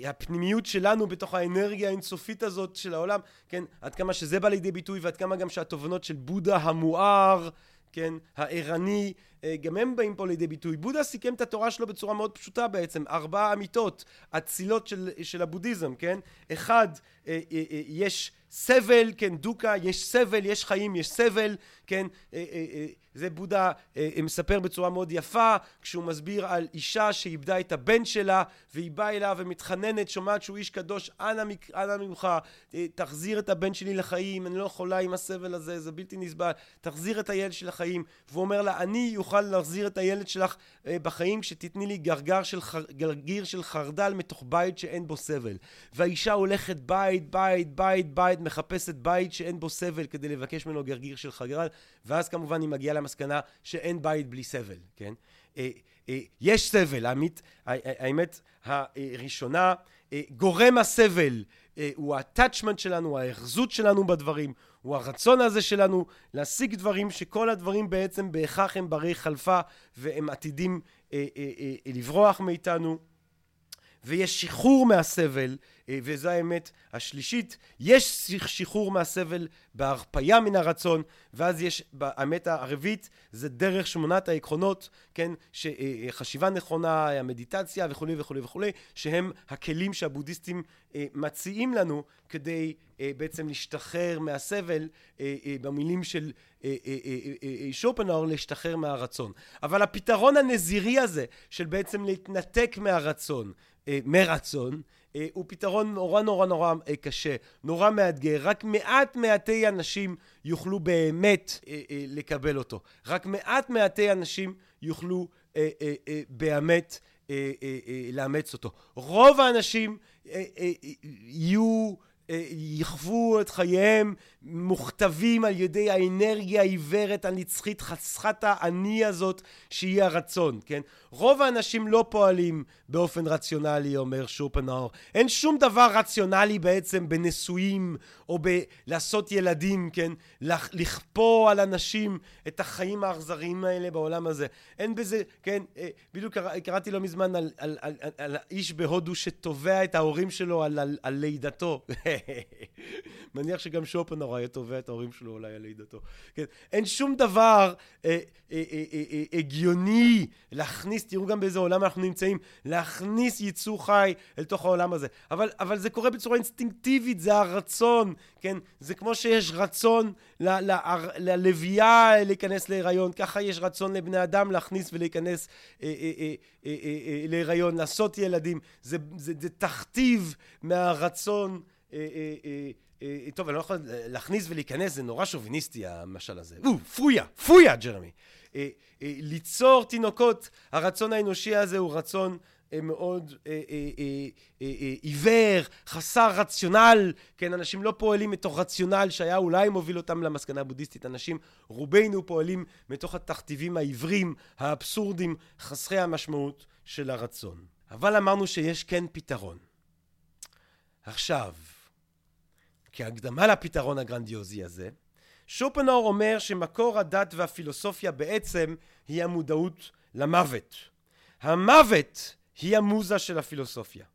הפנימיות שלנו בתוך האנרגיה האינסופית הזאת של העולם, כן, עד כמה שזה בא לידי ביטוי ועד כמה גם שהתובנות של בודה המואר כן, הערני, אה, גם הם באים פה לידי ביטוי. בודה סיכם את התורה שלו בצורה מאוד פשוטה בעצם, ארבע אמיתות אצילות של, של הבודהיזם, כן? אחד, אה, אה, יש סבל, כן, דוקה, יש סבל, יש חיים, יש סבל, כן? זה בודה אה, מספר בצורה מאוד יפה כשהוא מסביר על אישה שאיבדה את הבן שלה והיא באה אליו ומתחננת שומעת שהוא איש קדוש אנא, אנא ממך אה, תחזיר את הבן שלי לחיים אני לא יכולה עם הסבל הזה זה בלתי נסבל תחזיר את הילד שלי לחיים והוא אומר לה אני אוכל להחזיר את הילד שלך אה, בחיים כשתתני לי גרגר של חר, גרגיר של חרדל מתוך בית שאין בו סבל והאישה הולכת בית בית בית בית מחפשת בית שאין בו סבל כדי לבקש ממנו גרגיר של חרדל ואז כמובן היא מגיעה למסקנה שאין בית בלי סבל, כן? אה, אה, יש סבל, האמת, האמת הראשונה, אה, גורם הסבל הוא ה-attachment שלנו, ההאחזות שלנו בדברים, הוא הרצון הזה שלנו להשיג דברים שכל הדברים בעצם בהכרח הם ברי חלפה והם עתידים לברוח מאיתנו. ויש שחרור מהסבל, וזו האמת השלישית, יש שחרור מהסבל בהרפייה מן הרצון, ואז יש, האמת הרביעית, זה דרך שמונת העקרונות, כן, שחשיבה אה, נכונה, המדיטציה וכולי וכולי וכולי, שהם הכלים שהבודהיסטים אה, מציעים לנו כדי בעצם להשתחרר מהסבל, במילים של שופנאור, להשתחרר מהרצון. אבל הפתרון הנזירי הזה, של בעצם להתנתק מהרצון, אה, מרצון, אה, הוא פתרון נורא נורא נורא אה, קשה, נורא מאתגר. רק מעט מעטי אנשים יוכלו באמת לקבל אותו. רק מעט מעטי אנשים יוכלו באמת לאמץ אותו. רוב האנשים יהיו... יכוו את חייהם מוכתבים על ידי האנרגיה העיוורת הנצחית חסכת האני הזאת שהיא הרצון, כן? רוב האנשים לא פועלים באופן רציונלי, אומר שופנאור. אין שום דבר רציונלי בעצם בנישואים או בלעשות ילדים, כן? לכפור על אנשים את החיים האכזריים האלה בעולם הזה. אין בזה, כן? אה, בדיוק קרא, קראתי לא מזמן על, על, על, על, על האיש בהודו שתובע את ההורים שלו על, על, על לידתו. מניח שגם שופנהאור היה תובע את ההורים שלו אולי על לידתו. כן, אין שום דבר אה, אה, אה, אה, אה, הגיוני להכניס, תראו גם באיזה עולם אנחנו נמצאים, להכניס יצור חי אל תוך העולם הזה. אבל, אבל זה קורה בצורה אינסטינקטיבית, זה הרצון, כן? זה כמו שיש רצון ללוויה להיכנס להיריון, ככה יש רצון לבני אדם להכניס ולהיכנס אה, להיריון, לעשות ילדים. זה, זה, זה תכתיב מהרצון טוב, אני לא יכול להכניס ולהיכנס, זה נורא שוביניסטי המשל הזה. או, פויה, פויה, ג'רמי. אה, אה, ליצור תינוקות, הרצון האנושי הזה הוא רצון מאוד עיוור, חסר רציונל, כן, אנשים לא פועלים מתוך רציונל שהיה אולי מוביל אותם למסקנה הבודהיסטית, אנשים, רובנו פועלים מתוך התכתיבים העיוורים, האבסורדים, חסרי המשמעות של הרצון. אבל אמרנו שיש כן פתרון. עכשיו, כהקדמה לפתרון הגרנדיוזי הזה, שופנאור אומר שמקור הדת והפילוסופיה בעצם היא המודעות למוות. המוות היא המוזה של הפילוסופיה.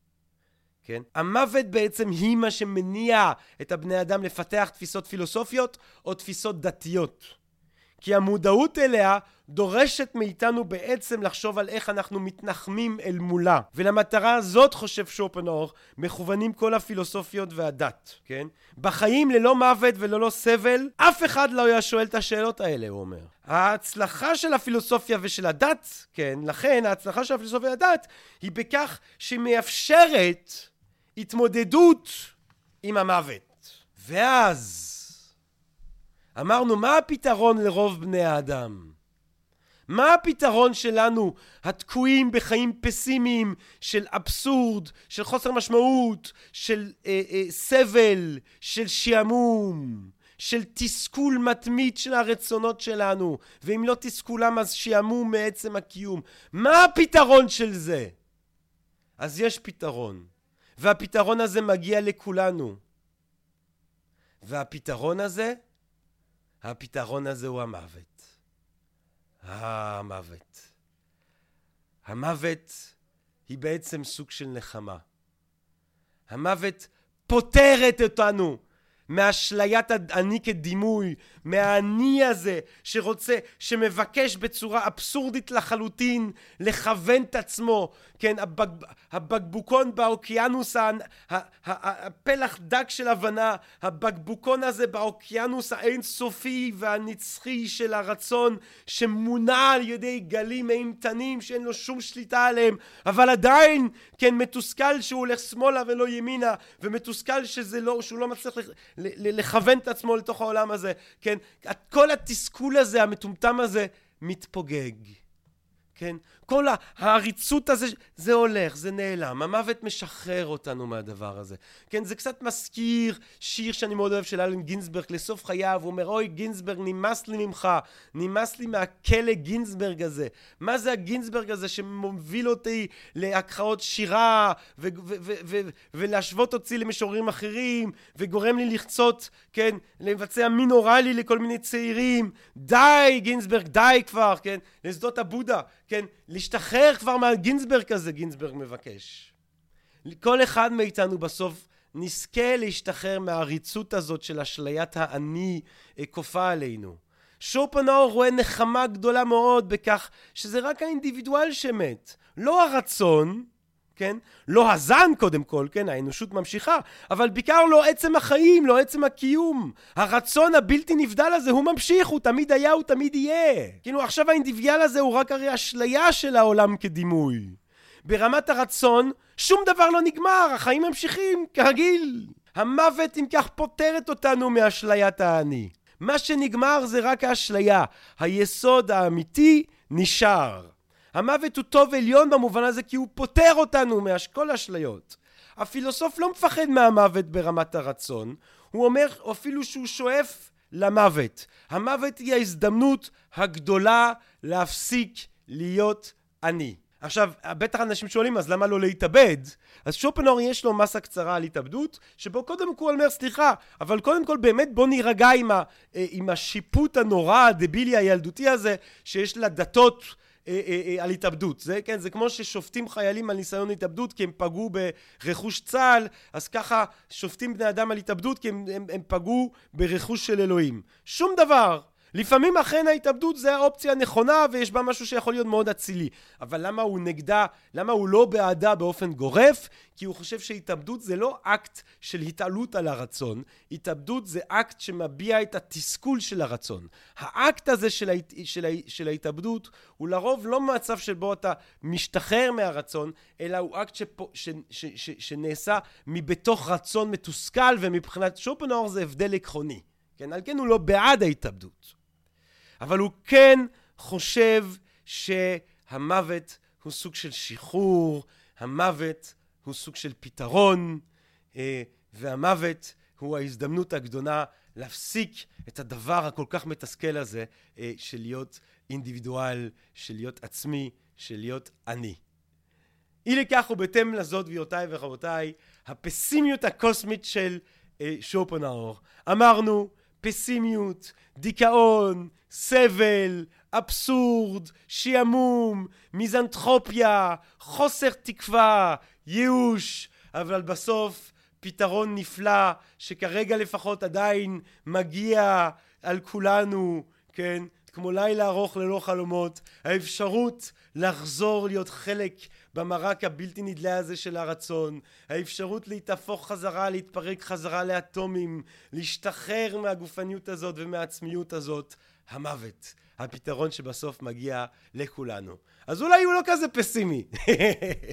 כן? המוות בעצם היא מה שמניע את הבני אדם לפתח תפיסות פילוסופיות או תפיסות דתיות. כי המודעות אליה דורשת מאיתנו בעצם לחשוב על איך אנחנו מתנחמים אל מולה. ולמטרה הזאת, חושב שופנאור, מכוונים כל הפילוסופיות והדת, כן? בחיים ללא מוות וללא סבל, אף אחד לא היה שואל את השאלות האלה, הוא אומר. ההצלחה של הפילוסופיה ושל הדת, כן, לכן ההצלחה של הפילוסופיה והדת היא בכך שהיא מאפשרת התמודדות עם המוות. ואז אמרנו, מה הפתרון לרוב בני האדם? מה הפתרון שלנו, התקועים בחיים פסימיים של אבסורד, של חוסר משמעות, של אה, אה, סבל, של שעמום, של תסכול מתמיד של הרצונות שלנו, ואם לא תסכולם אז שעמום מעצם הקיום. מה הפתרון של זה? אז יש פתרון, והפתרון הזה מגיע לכולנו. והפתרון הזה, הפתרון הזה הוא המוות. המוות. המוות היא בעצם סוג של נחמה. המוות פוטרת אותנו מאשליית אני כדימוי, מהאני הזה שרוצה, שמבקש בצורה אבסורדית לחלוטין לכוון את עצמו, כן, הבק, הבקבוקון באוקיינוס, הפלח דק של הבנה, הבקבוקון הזה באוקיינוס האינסופי והנצחי של הרצון שמונע על ידי גלים אימתנים שאין לו שום שליטה עליהם, אבל עדיין, כן, מתוסכל שהוא הולך שמאלה ולא ימינה, ומתוסכל שזה לא, שהוא לא מצליח לכוון את עצמו לתוך העולם הזה, כן? כל התסכול הזה, המטומטם הזה, מתפוגג, כן? כל העריצות הזה, זה הולך, זה נעלם. המוות משחרר אותנו מהדבר הזה. כן, זה קצת מזכיר שיר שאני מאוד אוהב של אלן גינסברג לסוף חייו. הוא אומר, אוי, גינסברג, נמאס לי ממך. נמאס לי מהכלא גינסברג הזה. מה זה הגינסברג הזה שמוביל אותי להקראות שירה ולהשוות אותי למשוררים אחרים וגורם לי לחצות, כן, לבצע מין אוראלי לכל מיני צעירים. די, גינסברג, די כבר, כן, לשדות הבודה, כן, להשתחרר כבר מהגינסברג הזה, גינסברג מבקש. כל אחד מאיתנו בסוף נזכה להשתחרר מהעריצות הזאת של אשליית האני אה, כופה עלינו. שופנאור רואה נחמה גדולה מאוד בכך שזה רק האינדיבידואל שמת, לא הרצון, כן? לא הזן קודם כל, כן? האנושות ממשיכה, אבל בעיקר לא עצם החיים, לא עצם הקיום. הרצון הבלתי נבדל הזה הוא ממשיך, הוא תמיד היה, הוא תמיד יהיה. כאילו עכשיו האינדיבידואל הזה הוא רק הרי אשליה של העולם כדימוי. ברמת הרצון, שום דבר לא נגמר, החיים ממשיכים כרגיל. המוות אם כך פוטרת אותנו מאשליית האני. מה שנגמר זה רק האשליה, היסוד האמיתי נשאר. המוות הוא טוב עליון במובן הזה כי הוא פוטר אותנו מכל אשליות. הפילוסוף לא מפחד מהמוות ברמת הרצון, הוא אומר אפילו שהוא שואף למוות. המוות היא ההזדמנות הגדולה להפסיק להיות אני. עכשיו, בטח אנשים שואלים, אז למה לא להתאבד? אז שופנור יש לו מסה קצרה על התאבדות, שבו קודם כל אומר, סליחה, אבל קודם כל באמת בוא נירגע עם, ה, עם השיפוט הנורא, הדבילי, הילדותי הזה, שיש לדתות אה, אה, אה, על התאבדות. זה, כן, זה כמו ששופטים חיילים על ניסיון התאבדות כי הם פגעו ברכוש צה"ל, אז ככה שופטים בני אדם על התאבדות כי הם, הם, הם פגעו ברכוש של אלוהים. שום דבר. לפעמים אכן ההתאבדות זה האופציה הנכונה ויש בה משהו שיכול להיות מאוד אצילי. אבל למה הוא נגדה, למה הוא לא בעדה באופן גורף? כי הוא חושב שהתאבדות זה לא אקט של התעלות על הרצון, התאבדות זה אקט שמביע את התסכול של הרצון. האקט הזה של, ההת... של, ה... של ההתאבדות הוא לרוב לא מצב שבו אתה משתחרר מהרצון, אלא הוא אקט שפו... ש... ש... ש... שנעשה מבתוך רצון מתוסכל ומבחינת שופנהאואר זה הבדל עקרוני. כן, על כן הוא לא בעד ההתאבדות. אבל הוא כן חושב שהמוות הוא סוג של שחרור, המוות הוא סוג של פתרון, אה, והמוות הוא ההזדמנות הגדולה להפסיק את הדבר הכל כך מתסכל הזה אה, של להיות אינדיבידואל, של להיות עצמי, של להיות אני. אי לכך ובהתאם לזאת, גבירותיי ורבותיי, הפסימיות הקוסמית של אה, שופנאור. אמרנו, פסימיות, דיכאון, סבל, אבסורד, שעמום, מיזנטרופיה, חוסר תקווה, ייאוש, אבל בסוף פתרון נפלא שכרגע לפחות עדיין מגיע על כולנו, כן? כמו לילה ארוך ללא חלומות, האפשרות לחזור להיות חלק במרק הבלתי נדלה הזה של הרצון, האפשרות להתהפוך חזרה, להתפרק חזרה לאטומים, להשתחרר מהגופניות הזאת ומהעצמיות הזאת, המוות, הפתרון שבסוף מגיע לכולנו. אז אולי הוא לא כזה פסימי.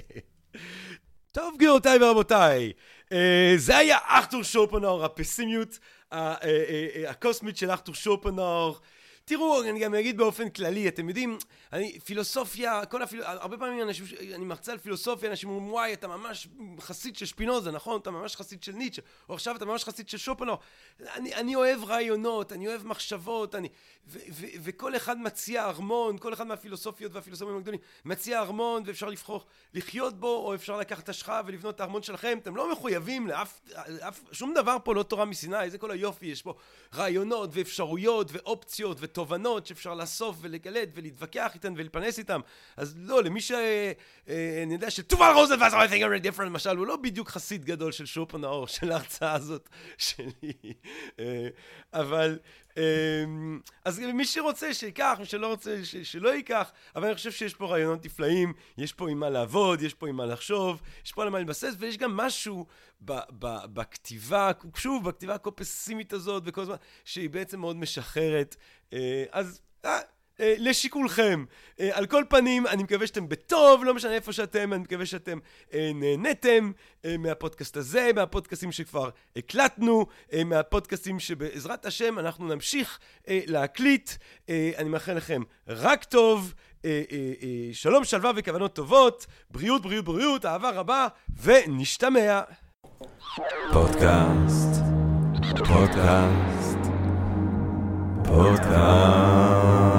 טוב גבירותיי ורבותיי, אה, זה היה אכטור שופנאור, הפסימיות אה, אה, הקוסמית של אכטור שופנאור. תראו, אני גם אגיד באופן כללי, אתם יודעים, אני, פילוסופיה, כל הפיל... הרבה פעמים אנשים, אני מרצה על פילוסופיה, אנשים אומרים, וואי, אתה ממש חסיד של שפינוזה, נכון? אתה ממש חסיד של ניטשה, או עכשיו אתה ממש חסיד של שופנור. אני, אני אוהב רעיונות, אני אוהב מחשבות, אני... ו- ו- וכל אחד מציע ארמון, כל אחד מהפילוסופיות והפילוסופים הגדולים מציע ארמון, ואפשר לבחור לחיות בו, או אפשר לקחת השכב ולבנות את הארמון שלכם. אתם לא מחויבים לאף... לאף, שום דבר פה לא תורה מסיני, זה כל היופי, יש פה רעיונות ואפשרויות ואופציות ותובנות שאפשר לאסוף ולגלד ולהתווכח איתן ולהתפרנס איתן. אז לא, למי ש... אה, אני יודע שטובל רוזנבאס, I think I'm different, למשל, הוא לא בדיוק חסיד גדול של שופנאור, של ההרצאה הזאת שלי. אה, אבל... אמ, אז מי שרוצה שיקח, מי שלא רוצה ש, שלא ייקח, אבל אני חושב שיש פה רעיונות נפלאים, יש פה עם מה לעבוד, יש פה עם מה לחשוב, יש פה על מה להתבסס, ויש גם משהו ב, ב, בכתיבה, שוב, בכתיבה הכל פסימית הזאת, וכל הזמן, שהיא בעצם מאוד משחררת. אה, אז... אה, אה, לשיקולכם. אה, על כל פנים, אני מקווה שאתם בטוב, לא משנה איפה שאתם, אני מקווה שאתם אה, נהניתם מהפודקאסט הזה, מהפודקאסטים שכבר הקלטנו, מהפודקאסטים שבעזרת השם אנחנו נמשיך להקליט. אני מאחל לכם רק טוב. שלום, שלווה וכוונות טובות, בריאות, בריאות, בריאות, אהבה רבה, ונשתמע. פודקאסט, פודקאסט, פודקאסט.